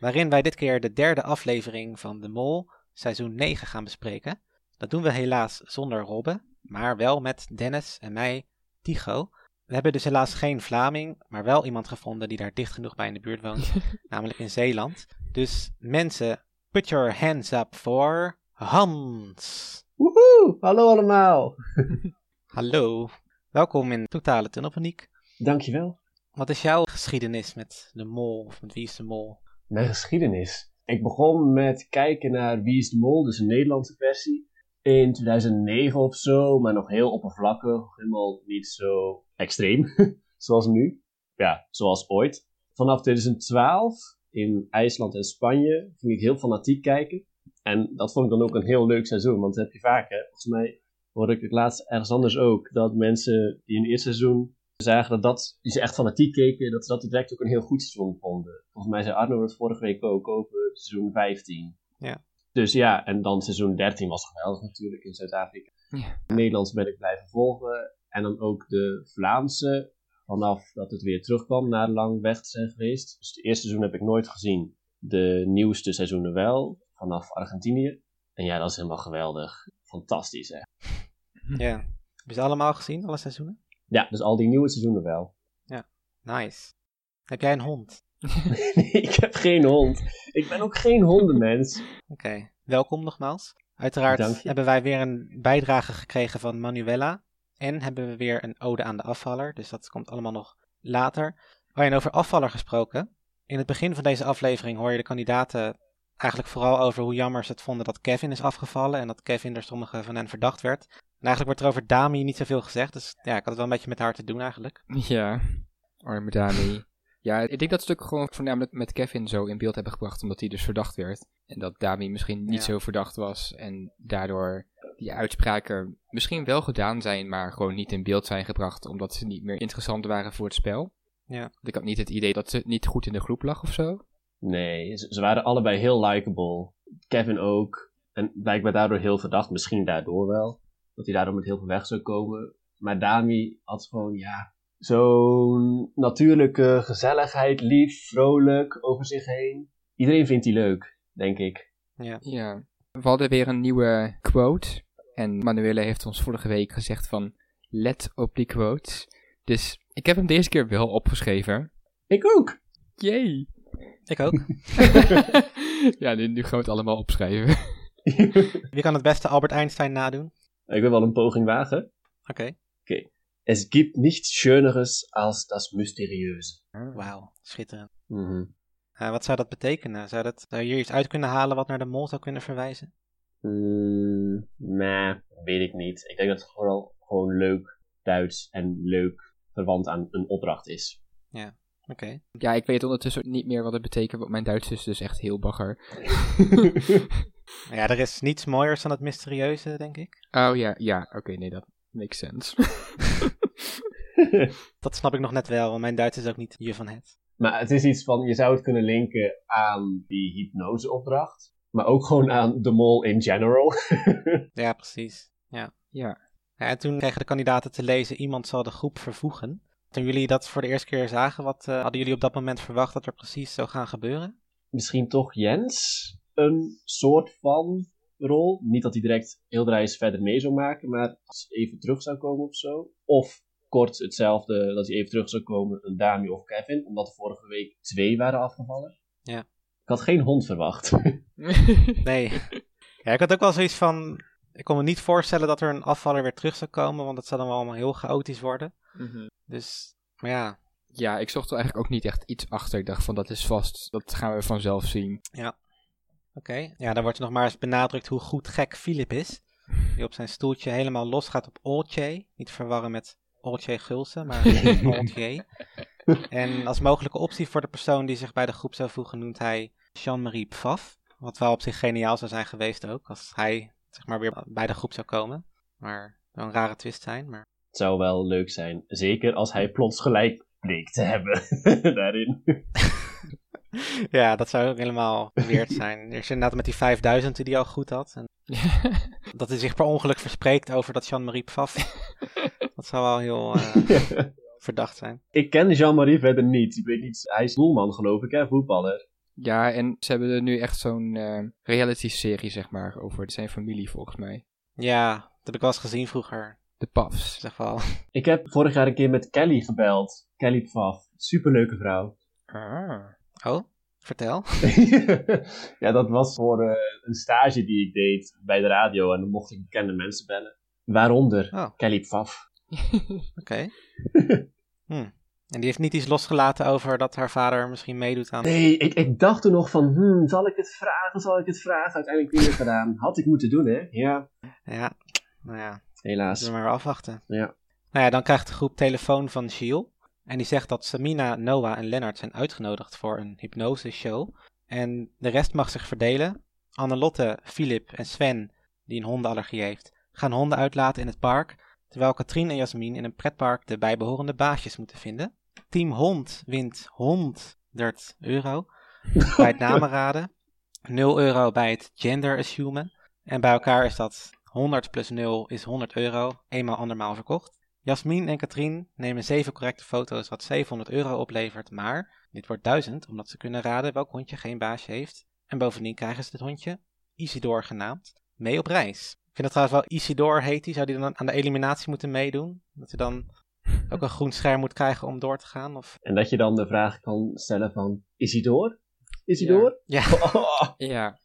Waarin wij dit keer de derde aflevering van De Mol seizoen 9 gaan bespreken. Dat doen we helaas zonder Robbe, maar wel met Dennis en mij, Tycho. We hebben dus helaas geen Vlaming, maar wel iemand gevonden die daar dicht genoeg bij in de buurt woont, namelijk in Zeeland. Dus mensen, put your hands up for Hans. Woehoe, hallo allemaal. Hallo, welkom in Totale Tunnelpaniek. Dankjewel. Wat is jouw geschiedenis met de mol of met wie is de mol? Mijn geschiedenis. Ik begon met kijken naar Wie is de Mol, dus een Nederlandse versie. In 2009 of zo, maar nog heel oppervlakkig. Helemaal niet zo extreem, zoals nu. Ja, zoals ooit. Vanaf 2012 in IJsland en Spanje ging ik heel fanatiek kijken. En dat vond ik dan ook een heel leuk seizoen, want dat heb je vaak, hè. Volgens mij hoorde ik het laatst ergens anders ook, dat mensen die in eerste seizoen zagen dat, dat die ze echt fanatiek keken, dat ze dat direct ook een heel goed seizoen vonden. Volgens mij zei Arno het vorige week ook over seizoen 15. Ja. Dus ja, en dan seizoen 13 was geweldig natuurlijk in Zuid-Afrika. Ja. Nederlands ben ik blijven volgen. En dan ook de Vlaamse, vanaf dat het weer terugkwam na lang weg te zijn geweest. Dus het eerste seizoen heb ik nooit gezien. De nieuwste seizoenen wel, vanaf Argentinië. En ja, dat is helemaal geweldig. Fantastisch, hè. Ja. Heb je ze allemaal gezien, alle seizoenen? Ja, dus al die nieuwe seizoenen wel. Nice. Heb jij een hond? nee, ik heb geen hond. Ik ben ook geen hondenmens. Oké, welkom nogmaals. Uiteraard hebben wij weer een bijdrage gekregen van Manuela. En hebben we weer een ode aan de afvaller. Dus dat komt allemaal nog later. Oh, en over afvaller gesproken. In het begin van deze aflevering hoor je de kandidaten eigenlijk vooral over hoe jammer ze het vonden dat Kevin is afgevallen. En dat Kevin door sommigen van hen verdacht werd. En eigenlijk wordt er over Dami niet zoveel gezegd. Dus ja, ik had het wel een beetje met haar te doen eigenlijk. Ja, arme Dami. ja, ik denk dat stuk gewoon voornamelijk met Kevin zo in beeld hebben gebracht, omdat hij dus verdacht werd. En dat Dami misschien niet Ja. zo verdacht was en daardoor die uitspraken misschien wel gedaan zijn, maar gewoon niet in beeld zijn gebracht, omdat ze niet meer interessant waren voor het spel. Ja. Ik had niet het idee dat ze niet goed in de groep lag of zo. Nee, ze, ze waren allebei heel likable. Kevin ook. En blijkbaar daardoor heel verdacht. Misschien daardoor wel. Dat hij daardoor met heel veel weg zou komen. Maar Dami had gewoon, ja, zo'n natuurlijke gezelligheid, lief, vrolijk over zich heen. Iedereen vindt die leuk, denk ik. Ja. Ja. We hadden weer een nieuwe quote. En Manuele heeft ons vorige week gezegd van, let op die quotes. Dus ik heb hem deze keer wel opgeschreven. Ik ook. Yay! Ik ook. ja, nu, nu gaan we het allemaal opschrijven. Wie kan het beste Albert Einstein nadoen? Ik wil wel een poging wagen. Oké. Es gibt nichts Schöneres als das Mysteriöse. Wauw, schitterend. Mhm. Eh, wat zou dat betekenen? Zou, dat, zou je hier iets uit kunnen halen wat naar de mol zou kunnen verwijzen? Mm, nee, weet ik niet. Ik denk dat het vooral gewoon leuk Duits en leuk verwant aan een opdracht is. Oké. Ja, ik weet ondertussen niet meer wat het betekent, want mijn Duits is dus echt heel bagger. Ja, er is niets mooiers dan het mysterieuze, denk ik. Oh ja, ja, oké, nee, dat makes sense. Dat snap ik nog net wel, want mijn Duits is ook niet je van het. maar het is iets van, je zou het kunnen linken aan die hypnoseopdracht. Maar ook gewoon aan de mol in general. Ja, precies. Ja. ja. Ja, en toen kregen de kandidaten te lezen, iemand zal de groep vervoegen. Toen jullie dat voor de eerste keer zagen, wat eh, hadden jullie op dat moment verwacht dat er precies zou gaan gebeuren? Misschien toch Jens een soort van rol. Niet dat hij direct heel de reis verder mee zou maken, maar als hij even terug zou komen of zo. Of kort hetzelfde, dat hij even terug zou komen, een Dami of Kevin. Omdat er vorige week twee waren afgevallen. Ja. Ik had geen hond verwacht. Nee. ja, ik had ook wel zoiets van, ik kon me niet voorstellen dat er een afvaller weer terug zou komen, want dat zou dan wel allemaal heel chaotisch worden. Mhm. Dus, maar ja, Ja, ik zocht er eigenlijk ook niet echt iets achter. Ik dacht van, dat is vast, dat gaan we vanzelf zien. Oké, ja, dan wordt er nog maar eens benadrukt hoe goed gek Philip is. Die op zijn stoeltje helemaal los gaat op Oltje. Niet verwarren met Oltje Gulsen, maar Oltje. En als mogelijke optie voor de persoon die zich bij de groep zou voegen, noemt hij Jean-Marie Pfaff. Wat wel op zich geniaal zou zijn geweest ook. Als hij zeg maar weer bij de groep zou komen. Maar zou een rare twist zijn. Maar Het zou wel leuk zijn. Zeker als hij plots gelijk bleek te hebben daarin. ja, dat zou ook helemaal weird zijn. Eerst inderdaad met die 5000 die hij al goed had. En dat hij zich per ongeluk verspreekt over dat Jean-Marie Pfaff. dat zou wel heel eh, verdacht zijn. ik ken Jean-Marie verder niet. Ik weet niet. Hij is doelman geloof ik, hè, voetballer. Ja, en ze hebben er nu echt zo'n eh, reality-serie, zeg maar, over zijn familie, volgens mij. Ja, dat heb ik wel eens gezien vroeger. De Pafs. Zeg wel. Ik heb vorig jaar een keer met Kelly gebeld. Kelly Pfaff. Superleuke vrouw. Ah. Oh, vertel. ja, dat was voor eh, een stage die ik deed bij de radio. En dan mocht ik bekende mensen bellen. Waaronder Oh. Kelly Pfaff. Oké. Hm. En die heeft niet iets losgelaten over dat haar vader misschien meedoet aan... Nee, ik, ik dacht toen nog van, hmm, zal ik het vragen, zal ik het vragen? Uiteindelijk weer gedaan. Had ik moeten doen, hè? Ja, Ja, nou ja, helaas. zullen we maar afwachten. Ja. Nou ja, dan krijgt de groep telefoon van Gilles. En die zegt dat Samina, Noah en Lennart zijn uitgenodigd voor een hypnoseshow. En de rest mag zich verdelen. Annelotte, Filip en Sven, die een hondenallergie heeft, gaan honden uitlaten in het park. Terwijl Katrien en Jasmin in een pretpark de bijbehorende baasjes moeten vinden. Team Hond wint 100 euro bij het namenraden. 0 euro bij het gender assumen. En bij elkaar is dat 100 plus 0 is 100 euro, eenmaal andermaal verkocht. Jasmin en Katrien nemen 7 correcte foto's wat 700 euro oplevert, maar dit wordt 1000 omdat ze kunnen raden welk hondje geen baasje heeft. En bovendien krijgen ze dit hondje, Isidor genaamd, mee op reis. Ik vind het trouwens wel Isidor heet hij, zou die dan aan de eliminatie moeten meedoen? Dat hij dan ook een groen scherm moet krijgen om door te gaan? Of... En dat je dan de vraag kan stellen van, is hij door? Is hij door? Ja, Oh, Ja,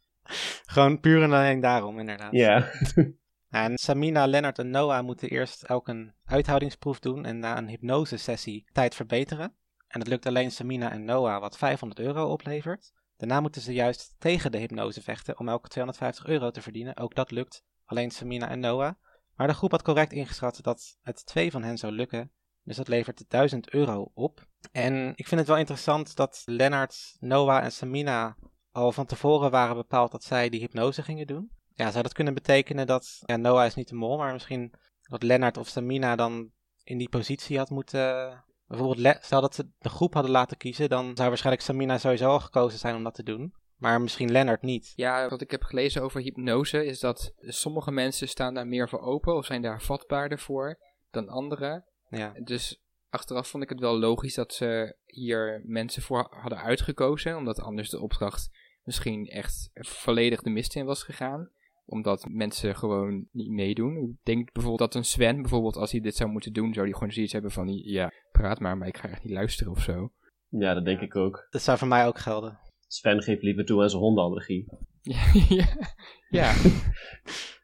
gewoon puur en alleen daarom inderdaad. ja. En Samina, Lennart en Noah moeten eerst elk een uithoudingsproef doen en na een hypnosesessie tijd verbeteren. En dat lukt alleen Samina en Noah wat 500 euro oplevert. Daarna moeten ze juist tegen de hypnose vechten om elke 250 euro te verdienen. Ook dat lukt alleen Samina en Noah. Maar de groep had correct ingeschat dat het twee van hen zou lukken. Dus dat levert 1000 euro op. En ik vind het wel interessant dat Lennart, Noah en Samina al van tevoren waren bepaald dat zij die hypnose gingen doen. Ja, zou dat kunnen betekenen dat ja, Noah is niet de mol, maar misschien dat Lennart of Samina dan in die positie had moeten. Bijvoorbeeld, Le- stel dat ze de groep hadden laten kiezen, dan zou waarschijnlijk Samina sowieso al gekozen zijn om dat te doen. Maar misschien Lennart niet. Ja, wat ik heb gelezen over hypnose is dat sommige mensen staan daar meer voor open of zijn daar vatbaarder voor dan anderen. Ja, Dus achteraf vond ik het wel logisch dat ze hier mensen voor hadden uitgekozen, omdat anders de opdracht misschien echt volledig de mist in was gegaan. Omdat mensen gewoon niet meedoen. Ik denk bijvoorbeeld dat een Sven, bijvoorbeeld als hij dit zou moeten doen, zou hij gewoon zoiets hebben van, ja, praat maar, maar ik ga echt niet luisteren of zo. ja, dat denk ik ook. dat zou voor mij ook gelden. Sven geeft liever toe aan zijn hondenallergie. Ja, ja.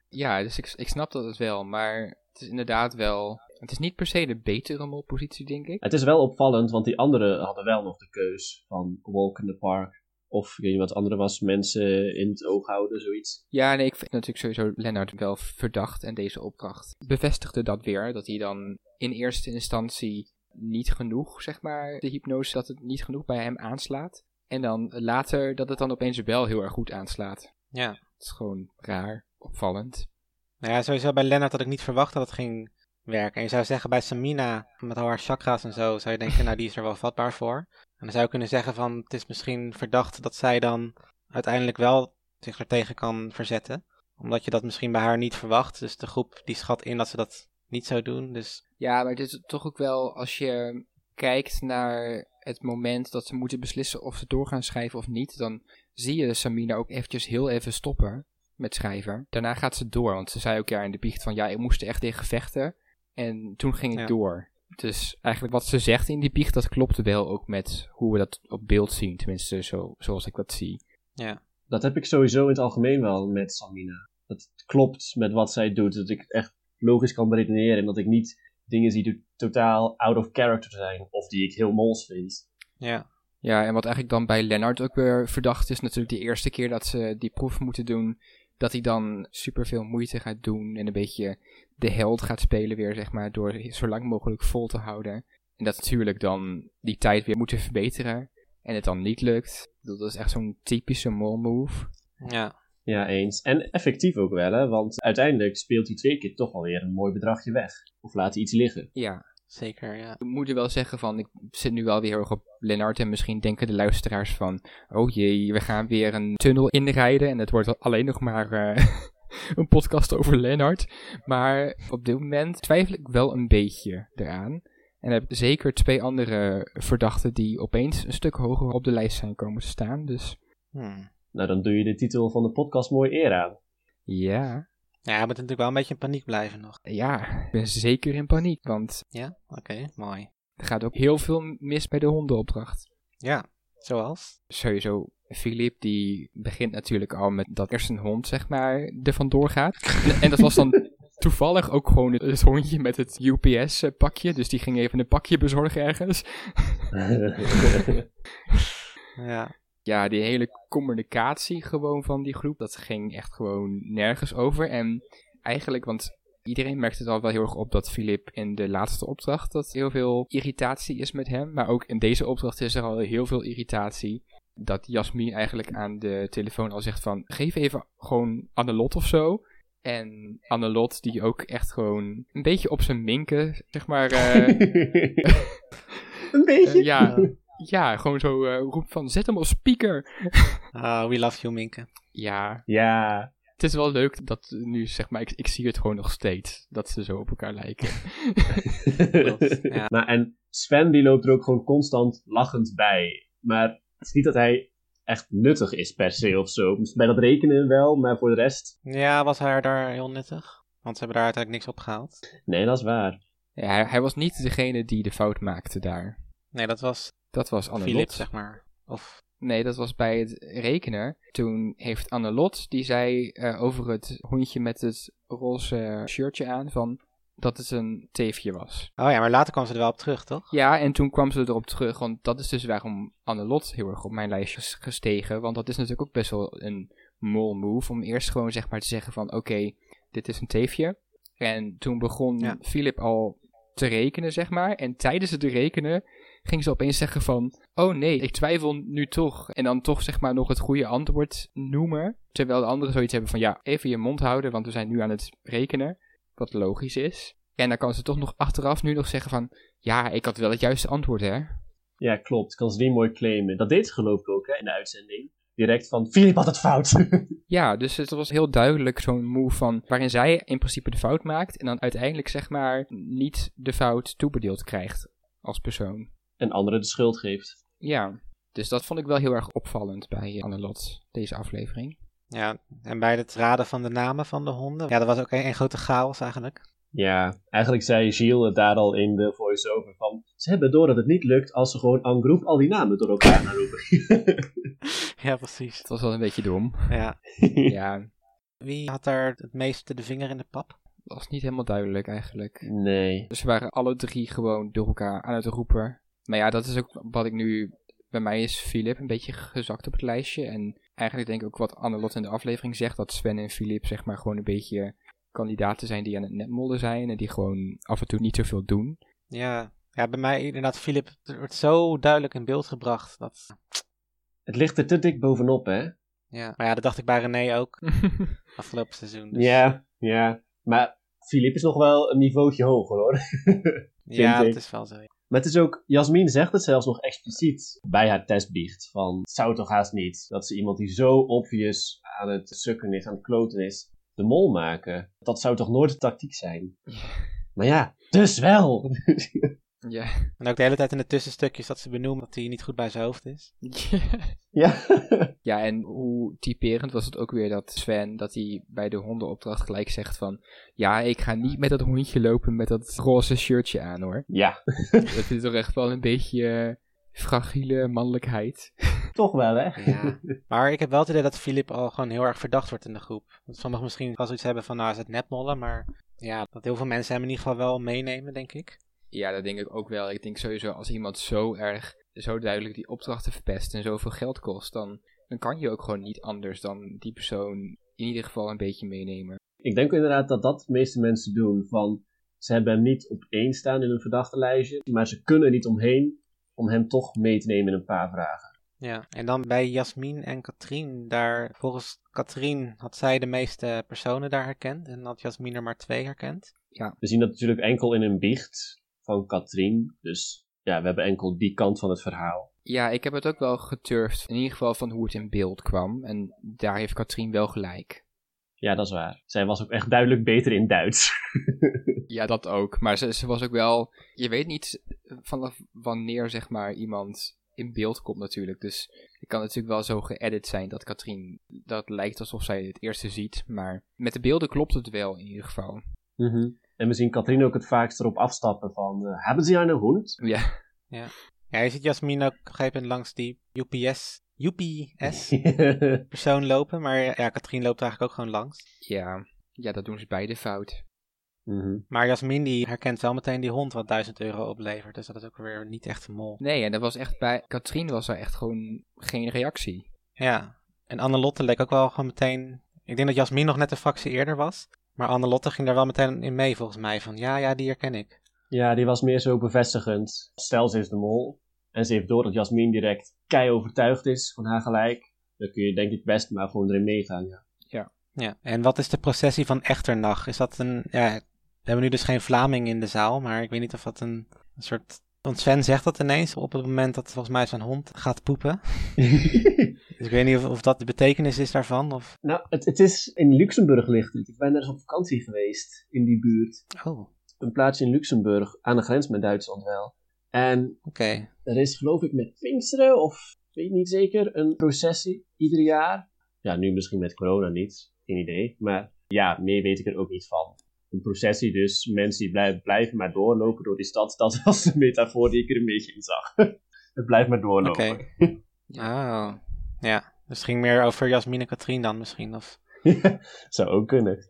ja. dus ik, ik snap dat het wel, maar het is inderdaad wel... Het is niet per se de betere molpositie, denk ik. Het is wel opvallend, want die anderen hadden wel nog de keus van walk in the park. Of ik weet niet wat het andere was, mensen in het oog houden, zoiets. Ja, nee, ik vind natuurlijk sowieso Lennart wel verdacht en deze opdracht bevestigde dat weer. Dat hij dan in eerste instantie niet genoeg, zeg maar, de hypnose, dat het niet genoeg bij hem aanslaat. En dan later dat het dan opeens wel heel erg goed aanslaat. Ja. Het is gewoon raar, opvallend. Nou ja, sowieso bij Lennart had ik niet verwacht dat het ging werken. En je zou zeggen bij Samina, met al haar chakra's en zo, zou je denken, nou die is er wel vatbaar voor. En dan zou je kunnen zeggen van, het is misschien verdacht dat zij dan uiteindelijk wel zich er tegen kan verzetten. Omdat je dat misschien bij haar niet verwacht. Dus de groep die schat in dat ze dat niet zou doen. Dus Ja, maar het is toch ook wel, als je kijkt naar het moment dat ze moeten beslissen of ze door gaan schrijven of niet, dan zie je Samina ook eventjes heel even stoppen met schrijven. Daarna gaat ze door, want ze zei ook ja in de biecht van ja, ik moest er echt tegen vechten. En toen ging ik Ja. door. Dus eigenlijk wat ze zegt in die biecht, dat klopt wel ook met hoe we dat op beeld zien. Tenminste, zo, zoals ik dat zie. ja, Dat heb ik sowieso in het algemeen wel met Samina. Dat het klopt met wat zij doet. Dat ik het echt logisch kan beredeneren. En dat ik niet dingen zie die totaal out of character zijn. Of die ik heel mols vind. ja, Ja, en wat eigenlijk dan bij Lennart ook weer verdacht is, natuurlijk de eerste keer dat ze die proef moeten doen, dat hij dan superveel moeite gaat doen en een beetje de held gaat spelen weer, zeg maar, door zo lang mogelijk vol te houden. En dat natuurlijk dan die tijd weer moeten verbeteren en het dan niet lukt. Dat is echt zo'n typische mol move. Ja. Ja, eens. En effectief ook wel, hè? Want uiteindelijk speelt hij twee keer toch alweer een mooi bedragje weg. Of laat hij iets liggen. Ja, Zeker, ja. we moeten wel zeggen van, ik zit nu wel weer heel erg op Lennart en misschien denken de luisteraars van, oh jee, we gaan weer een tunnel inrijden en het wordt alleen nog maar eh, een podcast over Lennart. Maar op dit moment twijfel ik wel een beetje eraan. En heb ik zeker twee andere verdachten die opeens een stuk hoger op de lijst zijn komen te staan. Dus Hmm. Nou, dan doe je de titel van de podcast mooi eer aan. ja, Ja, je moet natuurlijk wel een beetje in paniek blijven nog. ja, ik ben zeker in paniek, want Ja? Oké, mooi. er gaat ook heel veel mis bij de hondenopdracht. Ja, zoals? sowieso, Philip die begint natuurlijk al met dat er zijn hond, zeg maar, er vandoor gaat. En, en dat was dan toevallig ook gewoon het, het hondje met het UPS-pakje. Dus die ging even een pakje bezorgen ergens. Ja. Ja, die hele communicatie gewoon van die groep, dat ging echt gewoon nergens over. En eigenlijk, want iedereen merkte het al wel heel erg op dat Philip in de laatste opdracht, dat heel veel irritatie is met hem. Maar ook in deze opdracht is er al heel veel irritatie. Dat Jasmin eigenlijk aan de telefoon al zegt van, geef even gewoon Annelot of zo. En Annelot die ook echt gewoon een beetje op zijn minken, zeg maar... eh, een beetje. ja, ja, gewoon zo eh, roept van, zet hem op speaker. Ah, we love you, Minke. Ja, Ja. Het is wel leuk dat nu, zeg maar, ik, ik zie het gewoon nog steeds. Dat ze zo op elkaar lijken. Ja. Nou, en Sven die loopt er ook gewoon constant lachend bij. Maar het is niet dat hij echt nuttig is per se of zo. Dus Bij dat rekenen wel, maar voor de rest... Ja, was hij daar heel nuttig? Want ze hebben daar uiteindelijk niks op gehaald. Nee, dat is waar. Ja, hij, hij was niet degene die de fout maakte daar. Nee, dat was Dat was Annelot. Philip, zeg maar. Of, Nee, dat was bij het rekenen. Toen heeft Annelot, die zei eh, over het hondje met het roze shirtje aan, van dat het een teefje was. oh ja, maar later kwam ze er wel op terug, toch? Ja, en toen kwam ze erop terug, want dat is dus waarom Annelot heel erg op mijn lijstje is gestegen. Want dat is natuurlijk ook best wel een mol move, om eerst gewoon zeg maar te zeggen van, oké, dit is een teefje. En toen begon Ja. Philip al te rekenen, zeg maar. En tijdens het rekenen ging ze opeens zeggen van, oh nee, ik twijfel nu toch. En dan toch zeg maar nog het goede antwoord noemen. Terwijl de anderen zoiets hebben van, ja, even je mond houden, want we zijn nu aan het rekenen. Wat logisch is. En dan kan ze toch nog achteraf nu nog zeggen van, ja, ik had wel het juiste antwoord, hè? Ja, klopt. Kan ze die mooi claimen. Dat deed ze geloof ik ook hè, in de uitzending. Direct van, Filip had het fout. Ja, dus het was heel duidelijk zo'n move van waarin zij in principe de fout maakt en dan uiteindelijk zeg maar niet de fout toebedeeld krijgt als persoon. En anderen de schuld geeft. Ja, dus dat vond ik wel heel erg opvallend bij Annelot, deze aflevering. Ja, en bij het raden van de namen van de honden. Ja, dat was ook een, een grote chaos eigenlijk. Ja, eigenlijk zei Gilles het daar al in de voice-over van... Ze hebben door dat het niet lukt als ze gewoon en groep al die namen door elkaar gaan roepen. Ja, precies. Het was wel een beetje dom. Ja. Ja, Wie had daar het meeste de vinger in de pap? dat was niet helemaal duidelijk eigenlijk. nee. Dus ze waren alle drie gewoon door elkaar aan het roepen. Maar ja, dat is ook wat ik nu... Bij mij is Philip een beetje gezakt op het lijstje. En eigenlijk denk ik ook wat Annelot in de aflevering zegt... dat Sven en Philip zeg maar gewoon een beetje kandidaten zijn die aan het netmollen zijn... en die gewoon af en toe niet zoveel doen. Ja. Ja, bij mij inderdaad, Philip, wordt zo duidelijk in beeld gebracht. Dat, Het ligt er te dik bovenop, hè? ja. Maar ja, dat dacht ik bij René ook afgelopen seizoen. Dus, Ja, ja. Maar Filip is nog wel een niveautje hoger, hoor. ja dat is wel zo. Maar het is ook, Jasmin zegt het zelfs nog expliciet bij haar testbiecht. Van, het zou toch haast niet dat ze iemand die zo obvious aan het sukken is, aan het kloten is, de mol maken. Dat zou toch nooit de tactiek zijn? Maar ja, dus wel! Ja. En ook de hele tijd in de tussenstukjes dat ze benoemen dat hij niet goed bij zijn hoofd is. ja. ja, en hoe typerend was het ook weer dat Sven... dat hij bij de hondenopdracht gelijk zegt van... ja, ik ga niet met dat hondje lopen met dat roze shirtje aan, hoor. ja, dat is toch echt wel een beetje eh, fragiele mannelijkheid. toch wel, hè? Ja. maar ik heb wel het idee dat Philip al gewoon heel erg verdacht wordt in de groep. Dat sommigen misschien wel zoiets hebben van, nou is het netmollen, maar ja, dat heel veel mensen hem in ieder geval wel meenemen, denk ik. Ja, dat denk ik ook wel. Ik denk sowieso als iemand zo erg, zo duidelijk die opdrachten verpest en zoveel geld kost, dan, dan kan je ook gewoon niet anders dan die persoon in ieder geval een beetje meenemen. Ik denk inderdaad dat dat de meeste mensen doen. Van, ze hebben hem niet op één staan in een verdachte lijstje, maar ze kunnen er niet omheen om hem toch mee te nemen in een paar vragen. Ja, en dan bij Jasmin en Katrien, daar volgens Katrien had zij de meeste personen daar herkend en had Jasmin er maar twee herkend. We zien dat natuurlijk enkel in een biecht van Katrien. Dus ja, we hebben enkel die kant van het verhaal. Ja, ik heb het ook wel geturfd. In ieder geval van hoe het in beeld kwam. En daar heeft Katrien wel gelijk. Ja, dat is waar. Zij was ook echt duidelijk beter in Duits. Ja, dat ook. Maar ze, ze was ook wel... Je weet niet vanaf wanneer, zeg maar, iemand in beeld komt natuurlijk. Dus het kan natuurlijk wel zo geëdit zijn dat Katrien... Dat lijkt alsof zij het eerste ziet. Maar met de beelden klopt het wel in ieder geval. Mhm. En we zien Katrien ook het vaakst erop afstappen van... eh, hebben ze een hond? Ja, Ja, je ziet Jasmin ook op een gegeven moment langs die UPS, UPS persoon lopen, maar ja, Katrien loopt er eigenlijk ook gewoon langs. ja. Ja, dat doen ze beide fout. Mhm. Maar Jasmin die herkent wel meteen die hond wat 1000 euro oplevert, dus dat is ook weer niet echt een mol. Nee, en dat was echt bij... Katrien was er echt gewoon geen reactie. Ja, en Annelotte leek ook wel gewoon meteen... Ik denk dat Jasmin nog net een fractie eerder was, maar Annelotte ging daar wel meteen in mee volgens mij, van ja, ja, die herken ik. Ja, die was meer zo bevestigend. Stel, ze is de mol. En ze heeft door dat Jasmin direct kei overtuigd is van haar gelijk. Dan kun je denk ik best maar gewoon erin meegaan, ja. Ja, en wat is de processie van Echternach? Is dat een... Ja, we hebben nu dus geen Vlaming in de zaal, maar ik weet niet of dat een, een soort... Want Sven zegt dat ineens op het moment dat volgens mij zijn hond gaat poepen. Dus ik weet niet of, of dat de betekenis is daarvan, of... nou, het, het is in Luxemburg ligt het. Ik ben daar eens op vakantie geweest, in die buurt. Oh, Een plaatsje in Luxemburg, aan de grens met Duitsland wel. En er is geloof ik met Pinksteren, of weet niet zeker, een processie ieder jaar. Ja, nu misschien met corona niet, geen idee. Maar ja, meer weet ik er ook niet van. Een processie dus, mensen die blijven, blijven maar doorlopen door die stad. Dat was de metafoor die ik er een beetje in zag. het blijft maar doorlopen. Oké. Oh, ja. Dus het ging meer over Jasmin en Katrien dan misschien, of... Zou ook kunnen.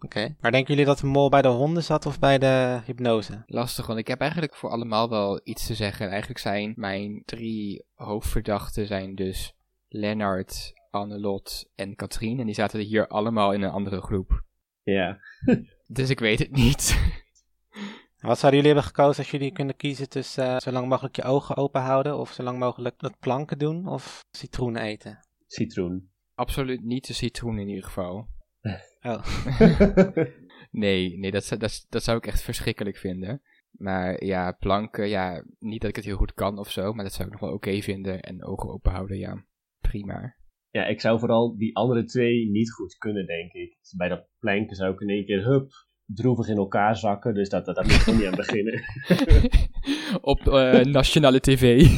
Oké. Maar denken jullie dat de mol bij de honden zat of bij de hypnose? Lastig, want ik heb eigenlijk voor allemaal wel iets te zeggen. Eigenlijk zijn mijn drie hoofdverdachten zijn dus Lennart, Annelot en Katrien. En die zaten hier allemaal in een andere groep. Ja. Dus ik weet het niet. Wat zouden jullie hebben gekozen als jullie kunnen kiezen tussen eh, zo lang mogelijk je ogen open houden of zo lang mogelijk dat planken doen of citroen eten? Citroen. Absoluut niet de citroen in ieder geval. Oh, Nee, nee dat, zou- dat, dat zou ik echt verschrikkelijk vinden. Maar ja, planken, ja, niet dat ik het heel goed kan of zo, maar dat zou ik nog wel oké vinden. En ogen open houden, ja, prima. Ja, ik zou vooral die andere twee niet goed kunnen, denk ik. Dus bij dat planken zou ik in één keer, hup, droevig in elkaar zakken. Dus dat, dat, daar moet ik niet aan beginnen. Op eh, nationale tv.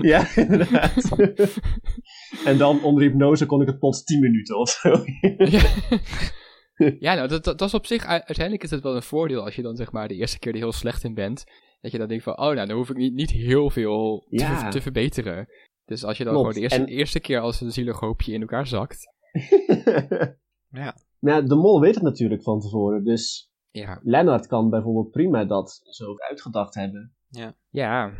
Ja, inderdaad. en dan onder hypnose kon ik het plots 10 minuten of zo. ja. ja, nou, dat, dat, dat is op zich, uiteindelijk is het wel een voordeel als je dan zeg maar de eerste keer er heel slecht in bent. Dat je dan denkt van, oh nou, dan hoef ik niet, niet heel veel te, Ja. te verbeteren. Dus als je dan Klopt. gewoon de eerste, En- eerste keer als een zielig hoopje in elkaar zakt. ja. nou, de mol weet het natuurlijk van tevoren. Dus Ja, Lennart kan bijvoorbeeld prima dat zo uitgedacht hebben. ja.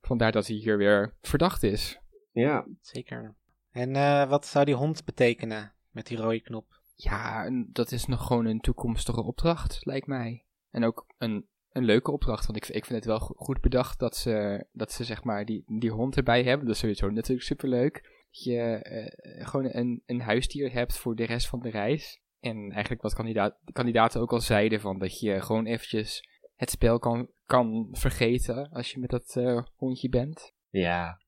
Vandaar dat hij hier weer verdacht is. Ja, Zeker. En eh, wat zou die hond betekenen met die rode knop? Ja, dat is nog gewoon een toekomstige opdracht, lijkt mij. En ook een, een leuke opdracht, want ik, ik vind het wel go- goed bedacht dat ze, dat ze zeg maar die, die hond erbij hebben. Dat is sowieso natuurlijk superleuk. Dat je eh, gewoon een, een huisdier hebt voor de rest van de reis. En eigenlijk wat kandidaat, de kandidaten ook al zeiden, van dat je gewoon eventjes het spel kan, kan vergeten als je met dat eh, hondje bent.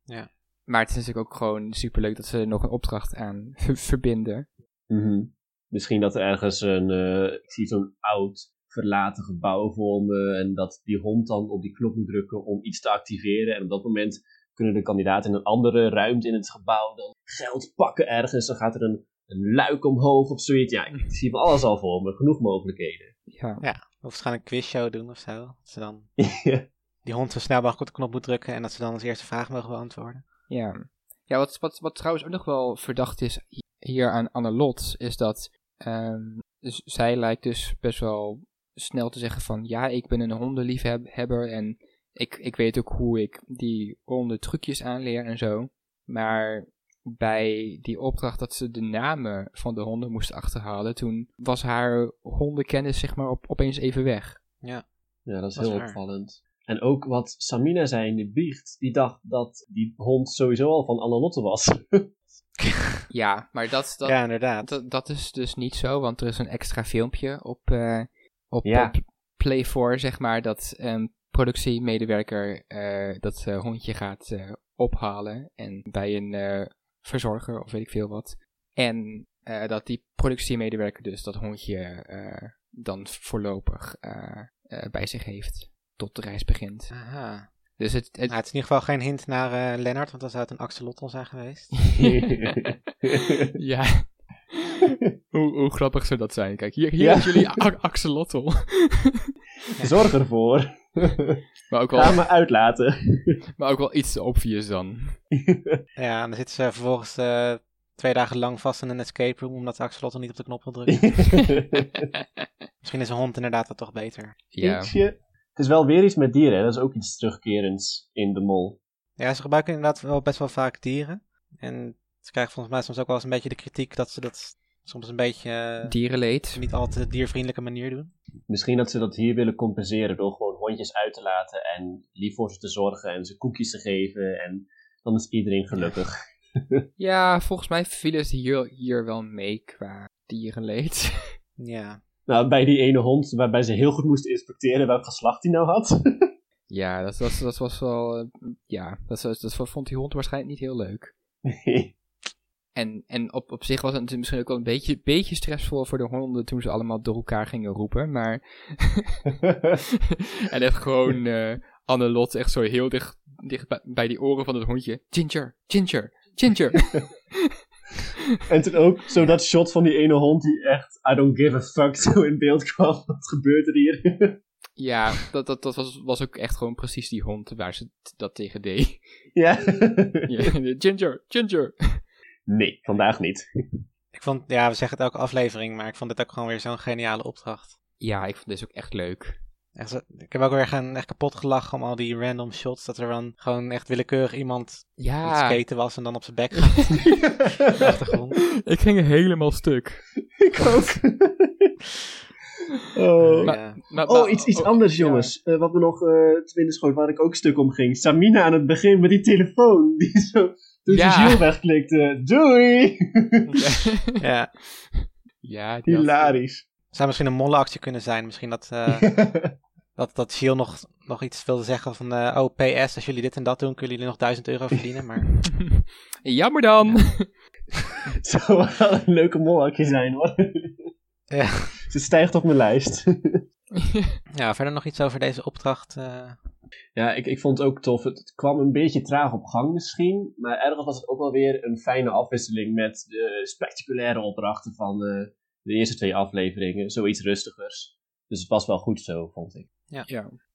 ja. Maar het is natuurlijk ook gewoon superleuk dat ze er nog een opdracht aan ver- verbinden. Mhm. Misschien dat er ergens een, eh, ik zie zo'n oud verlaten gebouw voor me en dat die hond dan op die knop moet drukken om iets te activeren. En op dat moment kunnen de kandidaten in een andere ruimte in het gebouw dan geld pakken ergens. Dan gaat er een, een luik omhoog of zoiets. Ja, ik zie van alles al voor me. Genoeg mogelijkheden. Ja. Of waarschijnlijk een quizshow doen of zo. Dat ze dan Ja. die hond zo snel mogelijk op de knop moet drukken en dat ze dan als eerste vraag mogen beantwoorden. Ja, ja wat, wat, wat trouwens ook nog wel verdacht is hi- hier aan Annelot, is dat ehm, dus zij lijkt dus best wel snel te zeggen van ja, ik ben een hondenliefhebber en ik, ik weet ook hoe ik die honden trucjes aanleer en zo. Maar bij die opdracht dat ze de namen van de honden moest achterhalen, toen was haar hondenkennis zeg maar op, opeens even weg. Ja. Ja, dat is Dat heel opvallend. En ook wat Samina zei in de biecht, die dacht dat die hond sowieso al van Annelotte was. Ja, maar dat, dat, ja, inderdaad. dat, dat is dus niet zo, want er is een extra filmpje op, eh, op, Ja. op Play 4, zeg maar, dat een productiemedewerker eh, dat eh, hondje gaat eh, ophalen en bij een eh, verzorger of weet ik veel wat. En eh, dat die productiemedewerker dus dat hondje eh, dan voorlopig eh, eh, bij zich heeft tot de reis begint. Aha. Dus het, het, Nou, het is in ieder geval geen hint naar eh, Lennart, want dan zou het een axolotl zijn geweest. ja. hoe, hoe grappig zou dat zijn? Kijk, hier, hier Ja. is jullie axolotl. Zorg ervoor. maar, ook Ga wel, me uitlaten. maar ook wel iets te obvious dan. Ja, en dan zitten ze vervolgens eh, twee dagen lang vast in een escape room, omdat de axolotl niet op de knop wil drukken. Misschien is een hond inderdaad dat toch beter. ja. Ietsje. Het is wel weer iets met dieren, hè? dat is ook iets terugkerends in de mol. Ja, ze gebruiken inderdaad wel best wel vaak dieren. En ze krijgen volgens mij soms ook wel eens een beetje de kritiek dat ze dat soms een beetje eh, Dierenleed. niet altijd op diervriendelijke manier doen. Misschien dat ze dat hier willen compenseren door gewoon hondjes uit te laten en lief voor ze te zorgen en ze koekjes te geven en dan is iedereen gelukkig. Ja, volgens mij vielen ze hier, hier wel mee qua dierenleed. Ja, Nou, bij die ene hond waarbij ze heel goed moesten inspecteren welk geslacht hij nou had. ja, dat, was dat was wel... eh, ja, dat, was- dat vond die hond waarschijnlijk niet heel leuk. En, en op, op zich was het misschien ook wel een beetje, beetje stressvol voor de honden toen ze allemaal door elkaar gingen roepen. Maar en echt gewoon eh Annelot echt zo heel dicht, dicht bij, bij die oren van het hondje. Ginger, Ginger, Ginger. en toen ook zo dat shot van die ene hond die echt I don't give a fuck zo in beeld kwam. Wat gebeurt er hier? ja, dat, dat, dat was, was ook echt gewoon precies die hond waar ze dat tegen deed. ja. Ja, ginger, Ginger. Nee, vandaag niet. ik vond, ja, we zeggen het elke aflevering, maar ik vond dit ook gewoon weer zo'n geniale opdracht. Ja, ik vond deze ook echt leuk. Echt, ik heb ook weer gaan, echt kapot gelachen om al die random shots, dat er dan gewoon echt willekeurig iemand aan het Ja, skaten was en dan op zijn bek gaat. achtergrond. ik ging helemaal stuk. Ik ook. Oh. Maar- Ja. Maar- Oh, iets, iets oh, anders, ja. jongens. Eh, wat me nog eh te binnen schoot, waar ik ook stuk om ging. Samina aan het begin met die telefoon. Die zo, toen Ja. ze Gilles wegklikte. Doei! ja. Ja, die had- Hilarisch. Zou misschien een mollenactie kunnen zijn. Misschien dat, eh dat, dat Gilles nog, nog iets wilde zeggen van... eh, oh, PS, als jullie dit en dat doen, kunnen jullie nog 1000 euro verdienen. Maar Jammer dan. Zou wel een leuke molakje zijn, hoor. Ja. Ze stijgt op mijn lijst. ja, verder nog iets over deze opdracht. eh, Ja, ik, ik vond het ook tof. Het, het kwam een beetje traag op gang misschien. Maar ergens was het ook wel weer een fijne afwisseling met de spectaculaire opdrachten van eh, de eerste twee afleveringen. Zoiets rustigers. Dus het was wel goed zo, vond ik. Ja.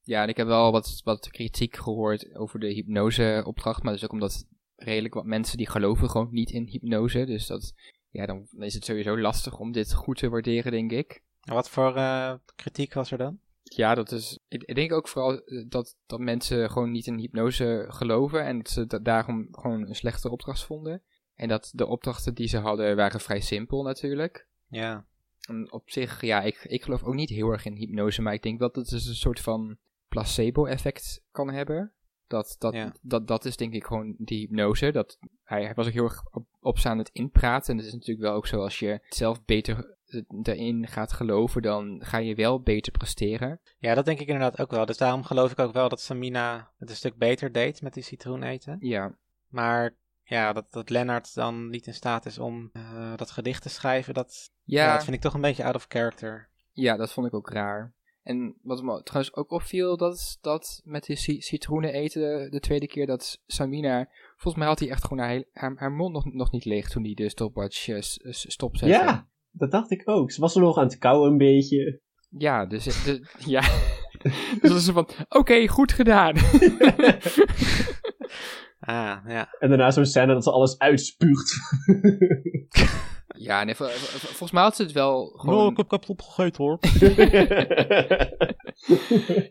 ja, en ik heb wel wat, wat kritiek gehoord over de hypnose-opdracht. Maar dat is ook omdat redelijk wat mensen die geloven gewoon niet in hypnose. Dus dat, ja, dan is het sowieso lastig om dit goed te waarderen, denk ik. wat voor eh, kritiek was er dan? Ja, dat is. Ik, denk ook vooral eh, dat, dat mensen gewoon niet in hypnose geloven. En dat ze da- daarom gewoon een slechte opdracht vonden. En dat de opdrachten die ze hadden waren vrij simpel natuurlijk. Ja, En op zich, ja, ik, ik geloof ook niet heel erg in hypnose, maar ik denk wel dat het dus een soort van placebo-effect kan hebben. Dat, dat, Ja. dat, dat is denk ik gewoon die hypnose. Dat, hij, hij was ook heel erg op, op ze aan het inpraten. En het is natuurlijk wel ook zo, als je zelf beter eh, erin gaat geloven, dan ga je wel beter presteren. ja, dat denk ik inderdaad ook wel. Dus daarom geloof ik ook wel dat Samina het een stuk beter deed met die citroen eten. Ja, Maar ja, dat, dat Lennart dan niet in staat is om eh, dat gedicht te schrijven, dat, ja. ja, dat vind ik toch een beetje out of character. ja, dat vond ik ook raar. En wat me trouwens ook opviel, dat is dat met die ci- citroenen eten, de tweede keer dat Samina, volgens mij had hij echt gewoon haar, haar, haar mond nog, nog niet leeg toen hij de stopwatch eh, stopzette. Ja, dat dacht ik ook. Ze was er nog aan het kauwen een beetje. Ja, dus, de, ja. dus dat is van, oké, goed gedaan. Ah, ja. En daarna zo'n scène dat ze alles uitspuugt. ja, nee, vol- vol- volgens mij had ze het wel gewoon... heb het opgegeten hoor.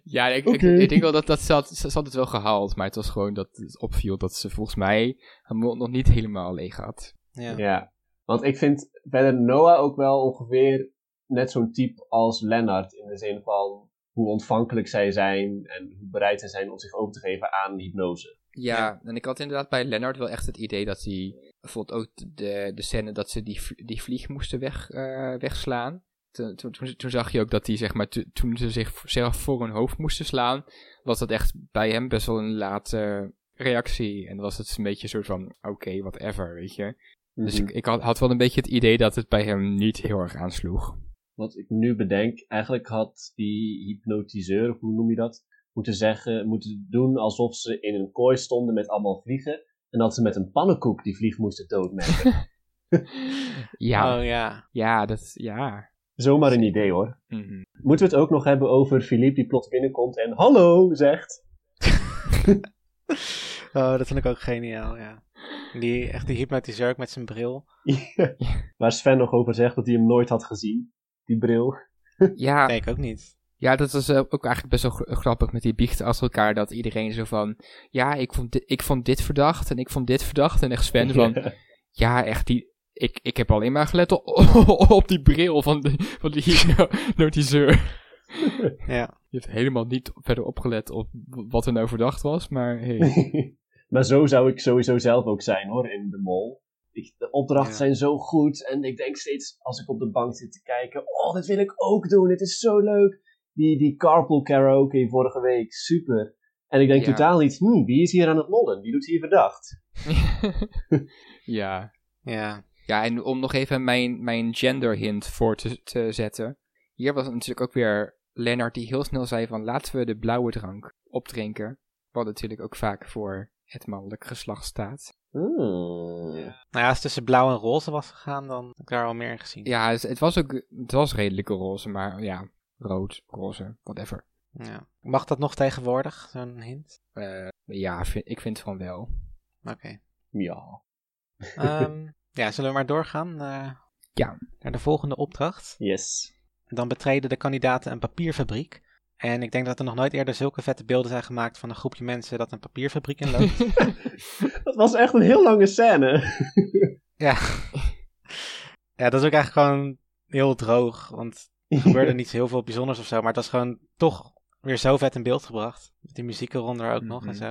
Ja, ik, ik, ik denk wel dat, dat ze, had, ze ze had het wel gehaald, maar het was gewoon dat het opviel dat ze volgens mij haar mond nog niet helemaal leeg had. Ja. ja, want ik vind verder Noah ook wel ongeveer net zo'n type als Lennart. In de zin van, hoe ontvankelijk zij zijn en hoe bereid zij zijn om zich over te geven aan hypnose. Ja, en ik had inderdaad bij Lennart wel echt het idee dat hij... Bijvoorbeeld ook de, de scène dat ze die, die vlieg moesten weg, eh, wegslaan. Toen, toen, zag je ook dat hij, zeg maar, to- toen ze zichzelf voor hun hoofd moesten slaan, was dat echt bij hem best wel een late reactie. En was het een beetje een soort van, oké, whatever, weet je. Dus Mhm. ik, ik had, had wel een beetje het idee dat het bij hem niet heel erg aansloeg. Wat ik nu bedenk, eigenlijk had die hypnotiseur, hoe noem je dat, moeten zeggen, moeten doen alsof ze in een kooi stonden met allemaal vliegen. En dat ze met een pannenkoek die vlieg moesten doodmerken. Ja, Oh ja. ja, dat, ja. Zomaar een idee hoor. Mhm. Moeten we het ook nog hebben over Philippe die plots binnenkomt en hallo zegt. Oh, dat vind ik ook geniaal, ja. Die, echt die hypnotiseur ook met zijn bril. Waar Sven nog over zegt dat hij hem nooit had gezien. Die bril. Ja, Nee, ik ook niet. Ja, dat was eh, ook eigenlijk best wel gr- grappig met die biechten als elkaar. Dat iedereen zo van, ja, ik vond, di- ik vond dit verdacht en ik vond dit verdacht. En echt Sven van, ja, echt die, ik, ik heb alleen maar gelet op, op die bril van, de, van die hypnotiseur. Ja. Je hebt helemaal niet verder opgelet op wat er nou verdacht was, maar hey. maar zo zou ik sowieso zelf ook zijn hoor, in de mol. Ik, de opdrachten Ja. zijn zo goed en ik denk steeds als ik op de bank zit te kijken, oh, dit wil ik ook doen, dit is zo leuk. Die, die carpool karaoke vorige week, super. En ik denk Ja. totaal niet, hm, wie is hier aan het mollen? Wie doet hier verdacht? ja. Ja. Ja, en om nog even mijn, mijn gender hint voor te, te zetten. Hier was het natuurlijk ook weer Lennart die heel snel zei van laten we de blauwe drank opdrinken. Wat natuurlijk ook vaak voor het mannelijk geslacht staat. Hmm. Nou ja, als het tussen blauw en roze was gegaan, dan heb ik daar al meer in gezien. Ja, het, het was ook het was redelijk roze, maar ja, rood, roze, whatever. Ja. Mag dat nog tegenwoordig, zo'n hint? Eh, ja, vind- ik vind van wel. Oké. Ja. Ehm, ja, zullen we maar doorgaan naar, Ja. naar de volgende opdracht? Yes. Dan betreden de kandidaten een papierfabriek. En ik denk dat er nog nooit eerder zulke vette beelden zijn gemaakt van een groepje mensen dat een papierfabriek inloopt. Dat was echt een heel lange scène. ja. ja, dat is ook eigenlijk gewoon heel droog, want er gebeurde niet heel veel bijzonders of zo, maar het was gewoon toch weer zo vet in beeld gebracht. Met die muziek eronder ook nog en Mhm. zo.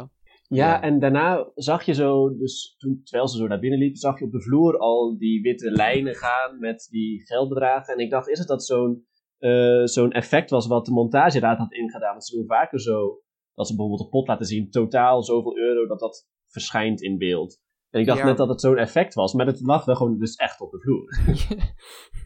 Ja, Ja. en daarna zag je zo, dus toen, terwijl ze zo naar binnen liepen, zag je op de vloer al die witte lijnen gaan met die geldbedragen. En ik dacht, is het dat zo'n eh, zo'n effect was wat de montageraad had ingedaan? Want ze doen vaker zo, dat ze bijvoorbeeld een pot laten zien, totaal zoveel euro, dat dat verschijnt in beeld. En ik dacht Ja. net dat het zo'n effect was, maar het lag wel gewoon dus echt op de vloer.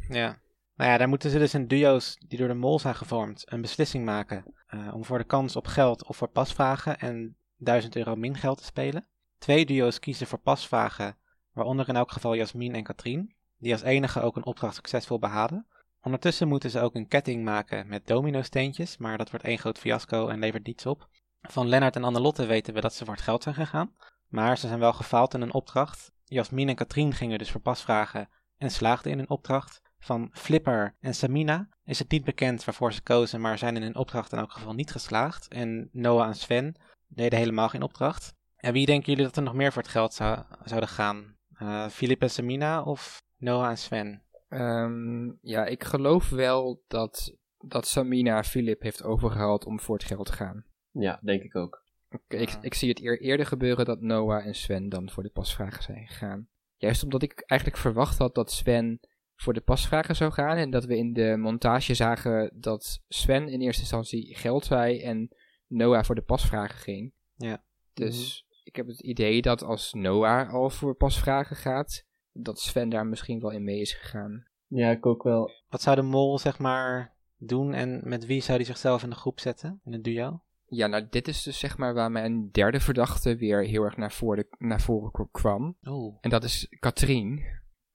Ja. Nou ja, daar moeten ze dus in duo's die door de mol zijn gevormd een beslissing maken eh, om voor de kans op geld of voor pasvragen en 1000 euro min geld te spelen. Twee duo's kiezen voor pasvragen, waaronder in elk geval Jasmin en Katrien, die als enige ook een opdracht succesvol behalen. Ondertussen moeten ze ook een ketting maken met domino-steentjes, maar dat wordt één groot fiasco en levert niets op. Van Lennart en Annelotte weten we dat ze voor het geld zijn gegaan, maar ze zijn wel gefaald in een opdracht. Jasmin en Katrien gingen dus voor pasvragen en slaagden in hun opdracht. Van Flipper en Samina is het niet bekend waarvoor ze kozen, maar zijn in hun opdracht in elk geval niet geslaagd. En Noah en Sven deden helemaal geen opdracht. En wie denken jullie dat er nog meer voor het geld zou, zouden gaan? Eh Philip en Samina of Noah en Sven? Ehm, ja, ik geloof wel dat, dat Samina Philip heeft overgehaald om voor het geld te gaan. Ja, denk ik ook. Ik, ik, zie het eer, eerder gebeuren dat Noah en Sven dan voor de pasvragen zijn gegaan. Juist omdat ik eigenlijk verwacht had dat Sven voor de pasvragen zou gaan. En dat we in de montage zagen dat Sven in eerste instantie geld zei en Noah voor de pasvragen ging. Ja. Dus ik heb het idee dat als Noah al voor pasvragen gaat, dat Sven daar misschien wel in mee is gegaan. Ja, ik ook wel. Wat zou de mol zeg maar doen en met wie zou hij zichzelf in de groep zetten? In een duo? Ja, nou dit is dus zeg maar waar mijn derde verdachte weer heel erg naar voren, naar voren kwam. Oeh. En dat is Katrien.